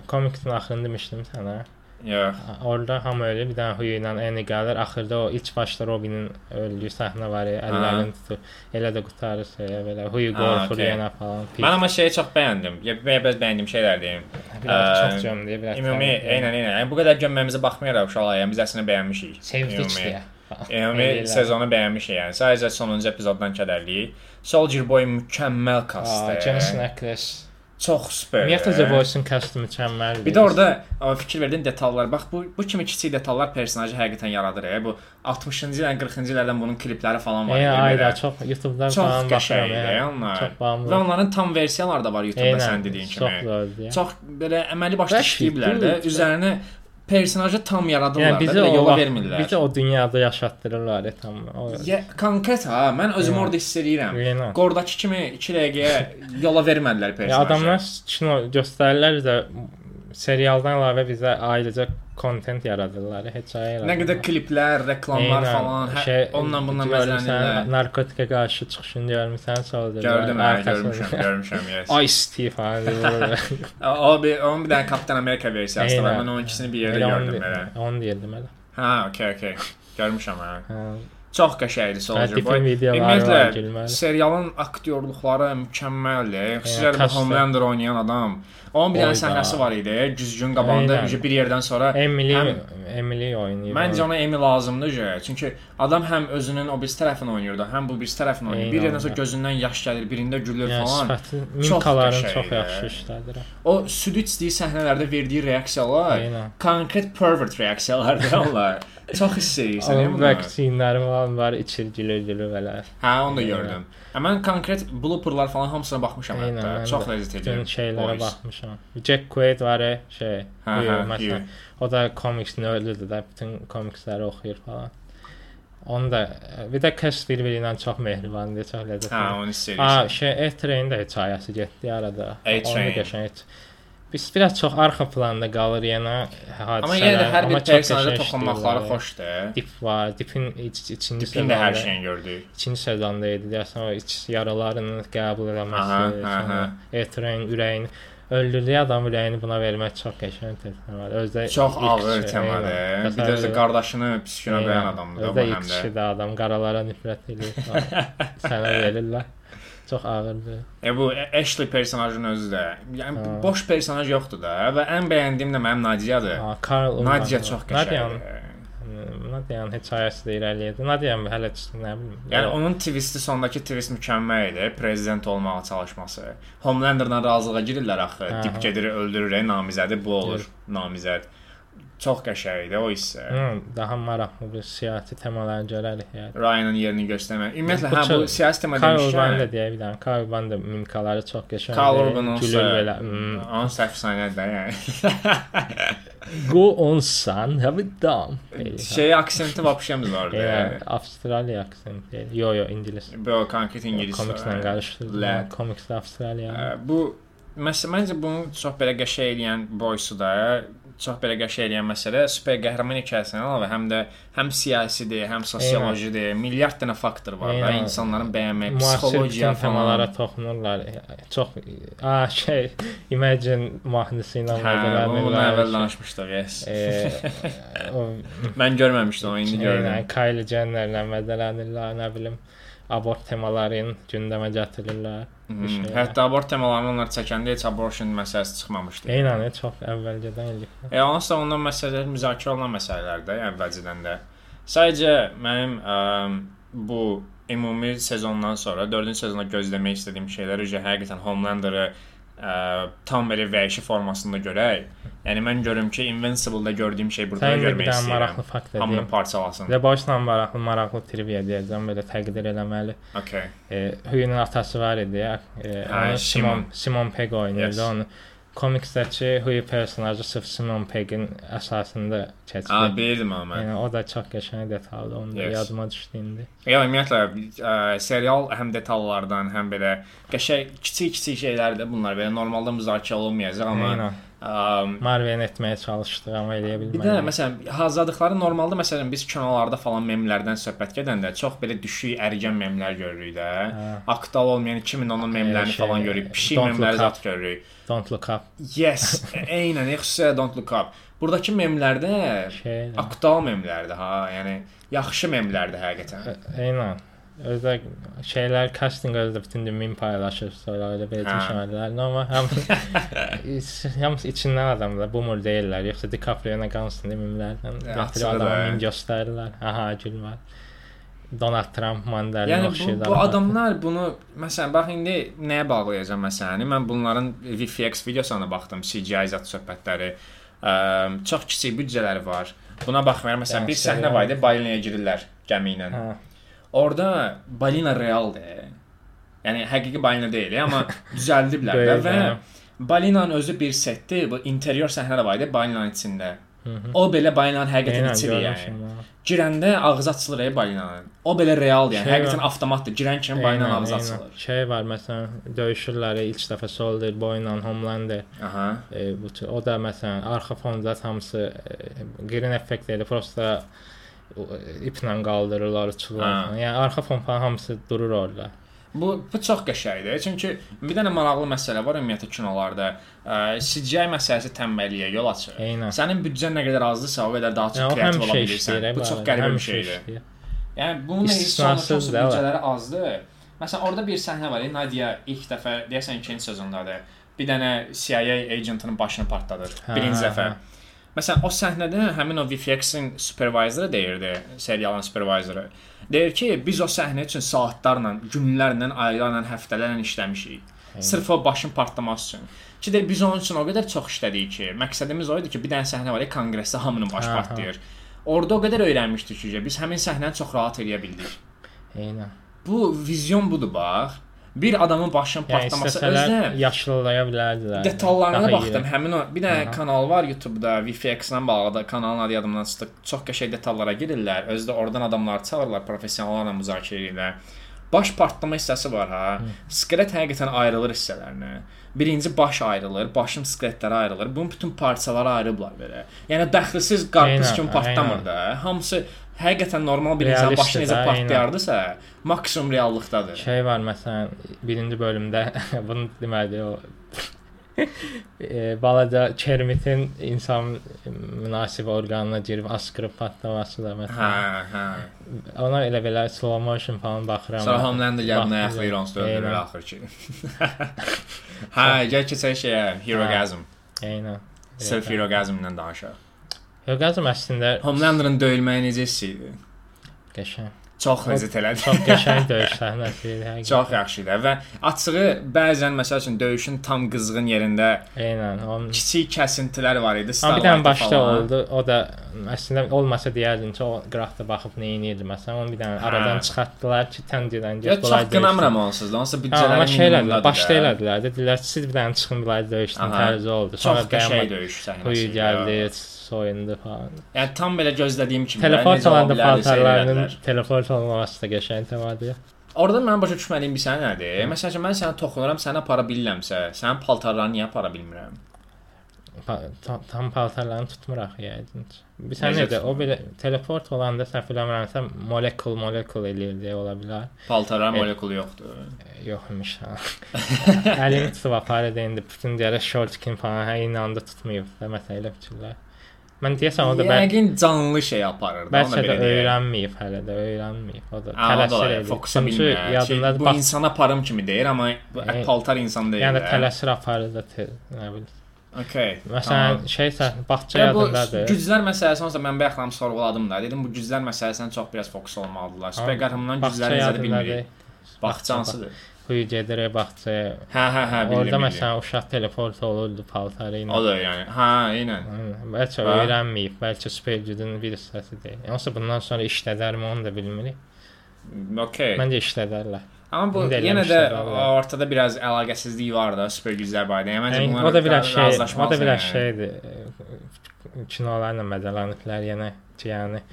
komiksin axırını demişdim sənə. Yox. Orada hamı ölür, bir dənə Huyu ilə Annie gəlir. Axırda o ilk başda Robinin öldüyü səhnə var, əllərini tutur. Elə də qurtarır şey, belə Huyu qorxur okey. yenə falan. Pis. Mən amma şeyi çox bəyəndim. Ya bəyə bəz bəyəndiyim şeylər deyim. biraz çox gömdü, biraz. Ümumi, eynən, eynən. Yəni bu qədər gömməyimizə baxmayaraq uşaqlar, yəni biz əslində bəyənmişik. sevdik deyə. Ümumi (laughs) sezonu bəyənmişik yəni. Sadəcə sonuncu epizoddan kədərliyik. Soldier Boy mükəmməl kastdır. Jensen Ackles. Çox super. Ümumiyyətlə The Voice-un kastı mükəmməldir. Bir də orada ə, fikir verdin detallar. Bax bu bu kimi kiçik detallar personajı həqiqətən yaradır. E. Bu 60-cı illərin, 40-cı illərdən bunun klipləri falan var. Ey, e, ayda belə. çox YouTube-dan çox falan baxıram. qəşəngdir ya. onlar. Çox bağımlı. Və onların tam versiyaları da var YouTube-da sən dediyin Çox kimi. ya. Çox belə əməli Və işləyiblər də, üzərinə personajı tam yaradırlar Yəni da, yola vaxt- vermirlər. Bizi o dünyada yaşatdırırlar ya, tam. O Ya, konkret ha, mən özümü Yəni. orada hiss edirəm. Yəni. Qordakı kimi 2 dəqiqəyə (laughs) yola vermədilər Ya personajı. adamlar kino göstərirlər də serialdan əlavə bizə ayrıca kontent yaradırlar, heç ay yaradırlar. Nə qədər kliplər, reklamlar Eynən, falan, hə, şey, onunla bundan görmüsən, məzələnirlər. Narkotikə qarşı çıxışını görmüsən, sonra Gördüm, hə, görmüşəm, (laughs) görmüşəm, yes. Ay Steve falan deyir. (laughs) O bir onun bir dənə Kapitan Amerika versiyası da var. Eynən. Mən onun ikisini bir yerdə Elə gördüm onu- belə. Onu deyirdim elə. Ha, okey, okey. Görmüşəm hə. Hə. Çox qəşəngdir Soldier Boy. Ümumiyyətlə serialın aktyorluqları mükəmməldir. Xüsusilə kastı. Homelander oynayan adam. Onun bir dənə səhnəsi var idi. Güzgün qabağında ücə bir yerdən sonra Emily həm- Emily oynayır. Məncə ona Emi lazımdır ücə. Çünki adam həm özünün o birisi tərəfini oynayır da, həm bu birisi tərəfini oynayır. Bir Eynən, yerdən sonra gözündən yaş gəlir, birində gülür yəni, falan. sifəti, Çox mimikaların qəşəngdir. çox yaxşı işlədir. O süd içdiyi səhnələrdə verdiyi reaksiyalar Eynən. konkret pervert reaksiyalardır onlar. (laughs) Çox hiss edirsən Onun bunu. vaksinləri falan var, içir gülür gülür belə. Hə, onu da gördüm. Hə, mən konkret blooperlar falan hamısına baxmışam Eynən, hətta. Çox ləzzət Bütün edirəm. şeylərə Boys. baxmışam. Jack Quaid var şey, Hə, hə, məsələn, o da komiksini öldürdü də, bütün komiksləri oxuyur falan. Onu da bir də Cass bir-biri ilə çox mehribandır, çox ləzzətli. Hə, onu hiss A, edirsən. şey A-Train də hekayəsi getdi arada. A-Train. Onu qəşəng. Biraz çox arxa planda qalır yenə hadisələr. Amma yenə də hər bir qəşəng toxunmaqları xoşdur. Dip var, Dipin iç, ikinci Dipin də hər şeyini gördük. İkinci sezonda idi. Deyəsən o iç yaralarını qəbul aha. Etrein ürəyini öldürdüyü adam ürəyini buna vermək çox qəşəng təsəvvür. Özdə Çox ağır temadır. Bir də özü qardaşını pis günə qoyan adamdır da Özdə bu həm də. kişi də adam qaralara nifrət edir. falan. (laughs) Sənə verirlər. Çox ağırdır. E bu Ashley personajının özü də. Yəni Ha. boş personaj yoxdur da və ən bəyəndiyim də mənim Nadiyadır. Ha, Karl Nadia çox qəşəngdir. Nadia'nın hekayəsi də irəliləyirdi. Nadia'nın hələ nə bilim. Yəni onun twisti sondakı twist mükəmməl idi. Prezident olmağa çalışması. Homelander'la razılığa girirlər axı. Hə, Dip hə. gedir öldürür, e, namizədi bu olur. Namizəd. Çox qəşəng idi o hissə. Hı, daha maraqlı bir siyasi temalar görərik yəni. Ryan'ın yerini göstərmə. Ümumiyyətlə hə bu siyasi tema Karl Urban da deyə dənə. Karl Urban da mimikaları çox qəşəngdir. Karl Urban olsa belə. Onun əfsanədir yəni. (laughs) Go on son, have it done. Şey aksenti vapşemiz vardı. Yəni Avstraliya aksenti. Yo yo İngilis. Bu konkret İngilis. Komikslə qarışdırdım. Lad. Komiksdə Avstraliya. Ə, Bu məsəl məncə bunu çox belə qəşəng eləyən boysu da çox belə qəşəng eləyən məsələ super qəhrəman hekayəsindən əlavə həm də həm siyasidir, həm sosiolojidir, milyard dənə faktor var da Eynən. insanların bəyənmək, Müasir psixologiya temalara toxunurlar. Çox a şey Imagine mahnısı ilə Hə, bunu əvvəl danışmışdıq, yes. E, o Mən görməmişdim, onu indi Yəni gördüm. Kylie Jennerlə mədələnirlər, nə bilim, abort temalarını gündəmə gətirirlər. Hmm, şey. Hətta abort temalarını onlar çəkəndə heç abortion məsələsi çıxmamışdı. Eynən, çox əvvəlcədən eləyib. E, onsuz da ondan məsələlər müzakirə olunan məsələlərdir əvvəlcədən də. Sadəcə mənim ə, bu ümumi sezondan sonra 4-cü sezonda gözləmək istədiyim şeylər üzrə həqiqətən Homelander-ı ə, tam belə vəhşi formasında görək. Yəni mən görüm ki, Invincible-da gördüyüm şey burada da Sən görmək dənə maraqlı istəyirəm. fakt Hamını edeyim. parçalasın. The Boys-la maraqlı, maraqlı trivia deyəcəm, belə təqdir eləməli. Okay. E, Huyunun atası var idi. E, Hə. Simon Simon Pegg oynayırdı Yes. onu. Komiksdəki Hui personajı sırf Simon Pegg'in əsasında A, keçir. bilirdim amma. mən. Yəni o da çox qəşəng detaldır. Onu da Yes. yadıma düşdü indi. Ya ümumiyyətlə ə, serial həm detallardan, həm belə qəşəng kiçik-kiçik şeylərdir bunlar. Belə normalda müzakirə olunmayacaq amma Aynen. Ə, Marvel etməyə çalışdı, amma eləyə bir bilmədi. də məsələn hazırladıkları normalda məsələn biz kinolarda falan memlərdən söhbət gedəndə çox belə düşük ərgən memlər görürük də. Hə. Aktual olmayan 2010-un memlərini şey, falan görürük. Pişik memləri zət görürük. Don't look up Yes, (laughs) eynən, xüsusilə Don't Look Up. Buradakı memlərdə şey. aktual memlərdir ha. Yəni yaxşı memlərdir həqiqətən. Aynen. Özdə şeylər casting özdə bütün gün min paylaşır, sonra elə belə düşünürlər. Amma həm hamısı içindən adamlar, boomer deyirlər. Yoxsa DiCaprio-na qansın demimlərdən. Ya, Gətirib adamı min göstərirlər. Aha, gül var. Donald Trump mandalina Yəni oxşayır. bu, bu adamlar bunu məsələn bax indi nəyə bağlayacağam məsələni? Mən bunların VFX videosuna baxdım, CGI zət söhbətləri. Ə, çox kiçik büdcələri var. Buna baxmayaraq məsələn bir səhnə var idi, balinaya girirlər gəmi ilə. Hə. Orda balina realdır. Yəni həqiqi balina deyil, amma (laughs) düzəldiblər də və balinanın özü bir setdir. Bu interior səhnə də var idi balinanın içində. O belə balinanın həqiqətən Eynən, içidir yəni. Girəndə ağzı açılır ey balinanın. O belə realdır, yəni Şey həqiqətən avtomatdır. Girən kimi balinanın ağzı açılır. Şey var məsələn, döyüşürlər ilk dəfə Soldier Boy ilə Homelander. Aha. E, bu o da məsələn arxa fonda hamısı e, green effektləri prosta o, e, iplə qaldırırlar, falan. Yəni arxa falan hamısı durur orada. Bu bu çox qəşəngdir. Çünki bir dənə maraqlı məsələ var ümumiyyətlə kinolarda. Ə, CGI məsələsi tənbəlliyə yol açır. Eynən. Sənin büdcən nə qədər azdırsa, o qədər daha çox kreativ ola bilirsən. işləyir. Bu çox qəribə bir şeydir. Yəni bunun İstisnasız büdcələri azdır. Məsələn, orada bir səhnə var. Nadia ilk dəfə deyəsən ikinci sezondadır. Bir dənə CIA agentının başını partladır. Hə, Birinci hə, dəfə. hə. Məsələn, o səhnədə həmin o VFX-in supervisoru deyirdi, serialın supervisoru. Deyir ki, biz o səhnə üçün saatlarla, günlərlə, aylarla, həftələrlə işləmişik. Sırf o başın partlaması üçün. Ki deyir biz onun üçün o qədər çox işlədik ki, məqsədimiz o idi ki, bir dənə səhnə var konqresdə hamının başı Aha. partlayır. Orada o qədər öyrənmişdik ki, biz həmin səhnəni çox rahat eləyə bildik. Eynən. Bu vizyon budur bax. Bir adamın başının Yəni partlaması istəsələr özünə yaşıllaya bilərdilər. detallarına baxdım. iyi. Həmin o bir dənə Aha. kanal var YouTube-da VFX-lə bağlı da kanalın adı yadımdan çıxdı. Çox qəşəng detallara girirlər. Özü də oradan adamlar çağırırlar, professionallarla müzakirə edirlər. Baş partlama hissəsi var ha. Skelet həqiqətən ayrılır hissələrinə. Birinci baş ayrılır, başın skeletləri ayrılır. Bunun bütün parçaları ayrılıblar belə. Yəni dəxilsiz qarpız kimi partlamır da. Hamısı həqiqətən normal bir insan başı necə partlayardısa, maksimum reallıqdadır. Şey var məsələn birinci bölümdə (laughs) bunu deməli o (laughs) e, balaca Kermitin insan münasib orqanına girib askırıb partlaması da Hə, məsələn. hə. Ona elə belə slow motion falan baxıram. Sonra Homelander gəlib Baxdı, ayaqlayır onsuz da öldürür axır ki. (laughs) hə, gəl keçək şeyə, Herogasm. Eynən. Self Herogasmdən danışaq. Orqazm əslində Homelanderın döyülməyi necə hiss idi? qəşəng. Çox ləzzət elədi. Çox qəşəng döyüş (laughs) səhnəsi idi. Çox yaxşı idi və açığı bəzən məsəl üçün döyüşün tam qızğın yerində Eynən. Onun kiçik kəsintilər var idi. Amma bir dənə başda falan. oldu. O da əslində olmasa deyərdin ki, o qıraqda baxıb nə edirdi məsələn. Onu bir dənə Hə. aradan çıxartdılar ki, təncirdən Ya çox qınamıram onsuz da. Hə, büdcələri amma şey elədilər, başda da. elədilər. Dedilər siz bir dənə çıxın bir döyüşdən tərzi oldu. Çox Sonra qəşəng döyüş səhnəsi. Quyu idi. Gəldi, soyundu falan. Yəni tam belə gözlədiyim kimi. də, Teleport necə ola olanda bilərdisə paltarlarının elədilər. teleport olmaması da qəşəng təmadür. Orada mənim başa düşmədiyim bir sən nədir? Məsələn, mən sənə toxunuram, sənə apara bilirəmsə, sənin paltarlarını niyə apara bilmirəm? Pa- ta- tam paltarlarını tutmur axı yəqin. Bir sən Necə nədir? O tutmur? belə teleport olanda səhv eləmirəmsə molekul molekul eləyirdi ola bilər. Paltarların E- molekulu yoxdur. Yox imiş ha. Əlini tutub apardı indi bütün deyərək short kim falan hə eyni anda tutmayıb da məsələ elə fikirlər. Mən deyəsən o da bəlkə Yəqin canlı şey aparır da, ona bəlkə də öyrənməyib hələ də öyrənməyib. O da tələsir edir. fokusa bilmir. Yadında bu bax, insan aparım kimi deyir, amma E, paltar insan deyil. yəni tələsir aparır da nə bilim. Okay. Məsələn, tamam. şey bağça yadındadır. güclər məsələsi onsuz da mən bayaqlam sorğuladım da. Dedim bu güclər məsələsinə çox biraz fokus olmalıdırlar. Süper qəhrəmanların Bağça gücləri necədir bilmirik. Bağçansıdır. Huyu gedir bağçaya. Hə, hə, hə, bildim. Bildim. məsələn uşaq teleport olurdu paltarı ilə. o da yəni. Hə, eynən. Bəlkə Ha. öyrənməyib, bəlkə super gücün bir hissəsidir. Yoxsa bundan sonra işlədərmi onu da bilmirik. Okay. Məncə işlədərlər. Amma bu İndi yenə də ortada biraz əlaqəsizlik var da super güclər barədə. Yəni məncə bunlar o da biraz şey, o da biraz şeydir. Kinolarla mədələniblər yenə ki, yəni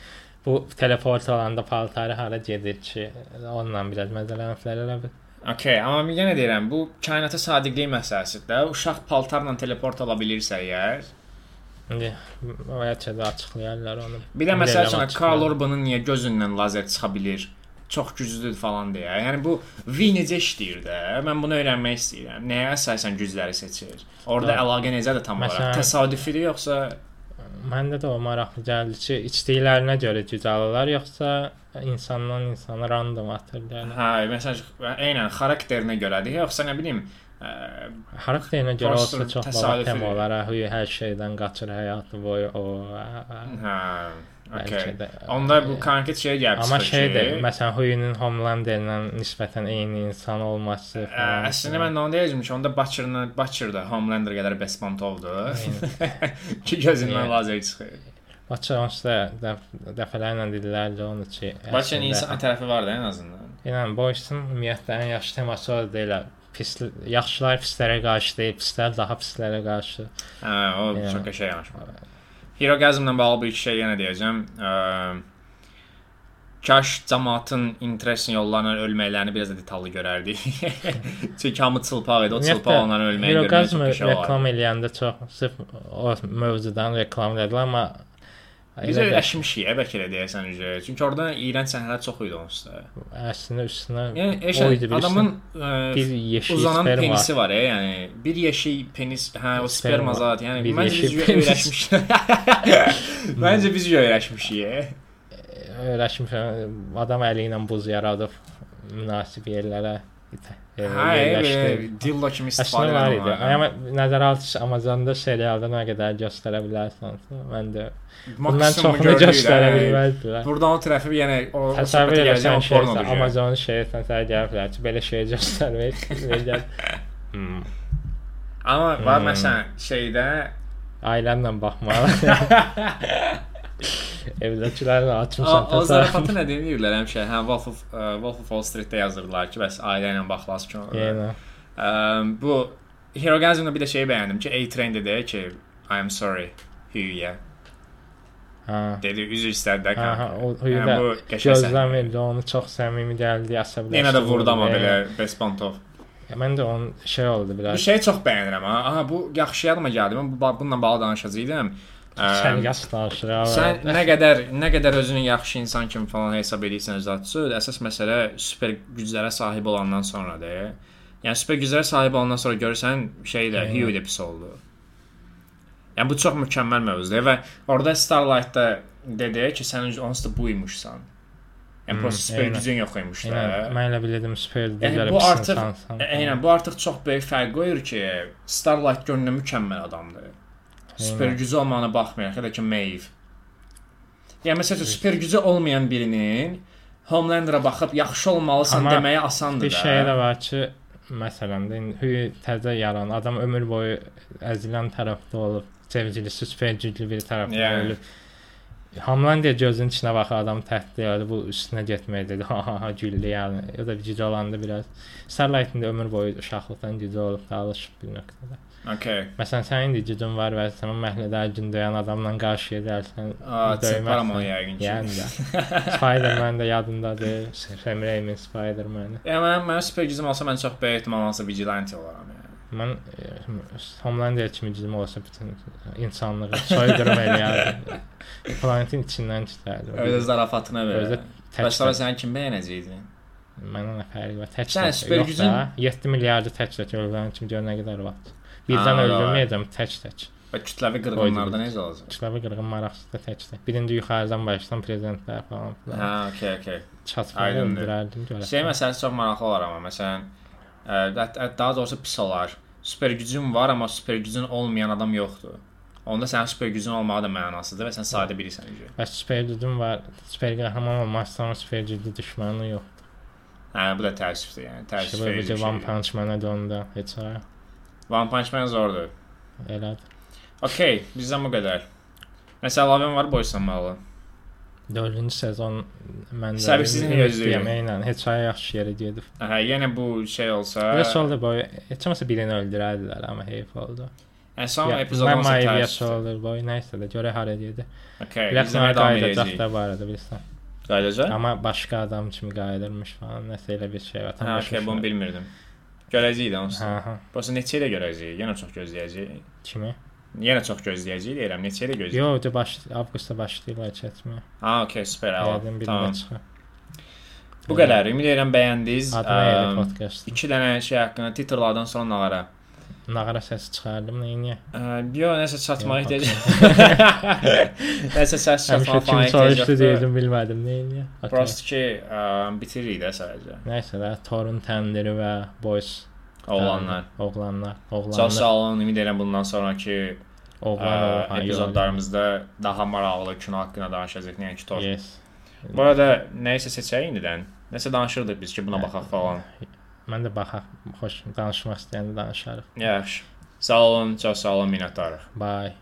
bu teleport olanda paltarı hara gedir ki, onunla biraz mədələniblər elə bil. Okay, amma yenə deyirəm, bu kainata sadiqlik məsələsidir də. Uşaq paltarla teleport ola bilirsə əgər. İndi bəlkə də açıqlayarlar onu. Bir də məsəl üçün. Karl Urbanın niyə gözündən lazer çıxa bilir? Çox güclüdür falan deyə. Yəni bu V necə işləyir də? Mən bunu öyrənmək istəyirəm. Nəyə əsasən gücləri seçir? Orda Ha. əlaqə necədir tam olaraq? Məsələn- Təsadüfidir yoxsa Məndə də o maraqlı gəldi ki, içdiklərinə görə güc alırlar yoxsa insandan insana random atırlar. hə, məsələn, eynən xarakterinə görədir, yoxsa nə bilim, ə, Xarakterinə görə olsa çox tema olaraq huy hər şeydən qaçır həyatı boyu o. ə, ə, hə, bəlkə okay. də. Onda bu konkret şey gəlib Amma çıxır şeydir, ki, məsələn, Huyunun Homelanderlə nisbətən eyni insan olması Ə, falan. Əslində mən onu deyəcəm ki, onda Butcher-la Butcher da Homelander qədər bespontovdur. (laughs) ki gözündən lazer çıxır. Butcher onsuz da dəf dəfələrlə dedilər onu ki, Butcher-ın insan tərəfi var da ən azından. Yəni Boysun ümumiyyətlə ən yaxşı teması o deyil. Pis yaxşılar pislərə qarşı deyil, pislər daha pislərə qarşı. Hə, o Yəni. çox qəşəng yanaşma. Herogasmla bağlı bir şey yenə deyəcəm. Ə, Kaş cəmaatın interest yollarla ölməklərini biraz da detallı görərdik. (laughs) Çünki hamı çılpaq idi. O çılpaq onların ölməyi görmək Heroqazm çox qəşəng reklam olardı. eləyəndə çox sırf o mövzudan reklam edilər, amma Biz elə də öyrəşmişik, bəlkə də deyəsən üzə. Çünki orada iyrənc səhnələr çox idi onsuz da. əslində üstünə Yəni o eşə, idi, bilirsən. adamın ə, bir yeşil uzanan sperm var. penisi var, ya, yəni bir yeşil penis, hə o Sperm sperma zat, yəni Bir məncə biz öyrəşmişik. (laughs) məncə biz öyrəşmişik. öyrəşmişəm. Adam əli ilə buz yaradıb münasib yerlərə e, Hə, dillo kimi istifadə var idi. Amma nəzərə al Amazonda serialda nə qədər göstərə bilərsən. Mən də bundan çoxunu göstərə bilməzdilər. Buradan o tərəfi yəni o, Təsəvvür edirsən gələcəm şey, pornodur. yəni. Amazon şeydən sənə gəliblər ki, belə şey göstərmək. (laughs) Hmm. Amma var Hmm. məsələn şeydə Ailənlə baxmalı. (laughs) (laughs) Evdəkilərlə o, açmışam o zarafatı nə deyirlər həmişə? Hə of uh, Wolf of Wall Street-də yazırlar ki, bəs ailə ilə baxlas ki. Yəni. Um, bu Herogasmda bir də şey bəyəndim ki, A-Train dedi ki, I am sorry. Hüyə. Hə. Dedi üzr istədi də Hə, hə, o Yəni bu qəşəng səhnə. gözləmirdi, onu çox səmimi gəldi, əsəbləşdi. Yenə də vurdu amma belə yəni. Bespantov. Ya, Mən də onun şey oldu biraz. şeyi çox bəyənirəm ha. Aha bu yaxşı yadıma gəldi. Mən bu bununla bağlı danışacağam. Yaş danışır. ha. Sən nə qədər nə qədər özünü yaxşı insan kimi falan hesab edirsən zətçü, əsas məsələ super güclərə sahib olandan sonradır. Yəni super güclərə sahib olandan sonra görürsən şey də. Hugh də pis oldu. Yəni bu çox mükəmməl mövzudur və orada Starlight-da dedi ki, sən onsuz da buymuşsan. Yəni Hmm, prosta super gücün yox imiş də. Mən elə bilirdim super Yəni digər bu artıq. E, Eynən bu artıq çox böyük fərq qoyur ki, Starlight görünə mükəmməl adamdır. Super Eynən. gücü olmağına baxmayaraq, ya da ki Maeve. Yəni məsələn super gücü olmayan birinin Homelander'a baxıb yaxşı olmalısan Amma deməyə asandır Bir da. şey də var ki, məsələn də hüy təzə yaran adam ömür boyu əzilən tərəfdə olub, sevgilisi super güclü bir tərəfdə Yəni. ölüb. Hamlandiya gözünün içinə baxır adam təhdid edir, bu üstünə getmək dedi. (laughs) Ha ha ha güldü yəni. Ya da gücü olanda biraz Starlight'ın da ömür boyu uşaqlıqdan gücü olub da alışıb bir nöqtədə. Okay. Məsələn, sənin də gücün var və sən məhlədə gün döyən adamla çırparam onu döyməksən. yəqin ki. Yəni də. (laughs) Spider-Man də yadındadır. Sam Raimi Spider-Man. Yəni mən, mən super gücüm olsa mən çox böyük ehtimal olsa vigilante olaram yəni. Mən e, Homelandia kimi gücüm olsa bütün insanlığı soydurum (laughs) eləyərdim. Planetin içindən çıxardım. Özü zarafatına görə. tək Bəs sonra sən kim bəyənəcəydin? Mənə nə fərqi var? Tək Sən super gücün- da, 7 milyardı tək tək öldürən kimi gör nə qədər vaxt. Birdən öldürməyəcəm tək tək. Və kütləvi qırğınlarda necə olacaq? Kütləvi qırğın maraqsız da tək tək. Birinci yuxarıdan başlayan prezidentlər falan filan. Hə, okay. Çatmalı aydındır. öldürərdim görə. Şey məsələsi çox maraqlı olar amma məsələn ə, dət- dət- daha doğrusu pis olar. Super gücün var amma super gücün olmayan adam yoxdur. Onda sənin super gücün olmağı da mənasızdır və sən sadə birisən. Bəs super gücüm var. Super qəhrəman olmazsan super güclü düşməni yox. Hə, bu da təəssüfdür, yəni təəssüf verici. bizə bir One şeydir. Punch Man-ə döndü. Heç ara. One Punch Man zordur. Elədir. Okay, bizdən bu qədər. Nəsə əlavən var boysanmalı. 4-cü sezon mən Səbirsizliklə gözləyirəm. Eynən, heç ay yaxşı yerə gedib. Hə, yenə bu şey olsa, Biraz oldu boy. Heç olmasa birini öldürərdilər, amma heyf oldu. yəni son Ya, epizod Mən olsa Maivia tərs. olur boy. Nəysə də görə hara gedir. Okay, izləməyə davam qayıdacaq da var idi bilirsən. Qayıdacaq? Amma başqa adam kimi qayıdırmış falan. Nəsə elə bir şey var. Hə, okay, bunu bilmirdim. Görəcəyik də onsuz. Hə, hə. Prosta neçə ilə görəcəyik? Yenə çox gözləyəcəyik. Kimi? Yenə çox gözləyəcəyik deyirəm. Neçə ilə gözləyəcəyik? Yo, de baş avqustda başlayırlar çəkməyə. Ha, okay, super. Yəqin bir Tamam. çıxır. Bu qədər. Ümid edirəm bəyəndiniz. Adına yeri Əm, podkast. İki dənə şey haqqında titrlardan sonra nağara. Nağara səsi çıxardım, nəyə? Yo, nəsə çatmağa Yox, ehtiyac. (laughs) nəsə səs Həmişə çatmağa falan ehtiyac soruşdu yoxdur. deyirdim, bilmədim nəyə. Prosta ki, bitiririk də sadəcə. Nəysə də Torun təndiri və Boys Oğlanlar. oğlanlar, Çox oğlanlar, sağ olun. Ümid edirəm bundan sonrakı oğlan epizodlarımızda daha maraqlı kino haqqında danışacağıq. Yəni ki, tor. Yes. Bu arada nəyisə seçək indidən. Nəsə danışırdıq biz ki, buna baxaq falan. Mən də baxaq, xoş danışmaq istəyəndə danışarıq. Yaxşı. Sağ olun, çox sağ olun, minnətdarıq. Bye.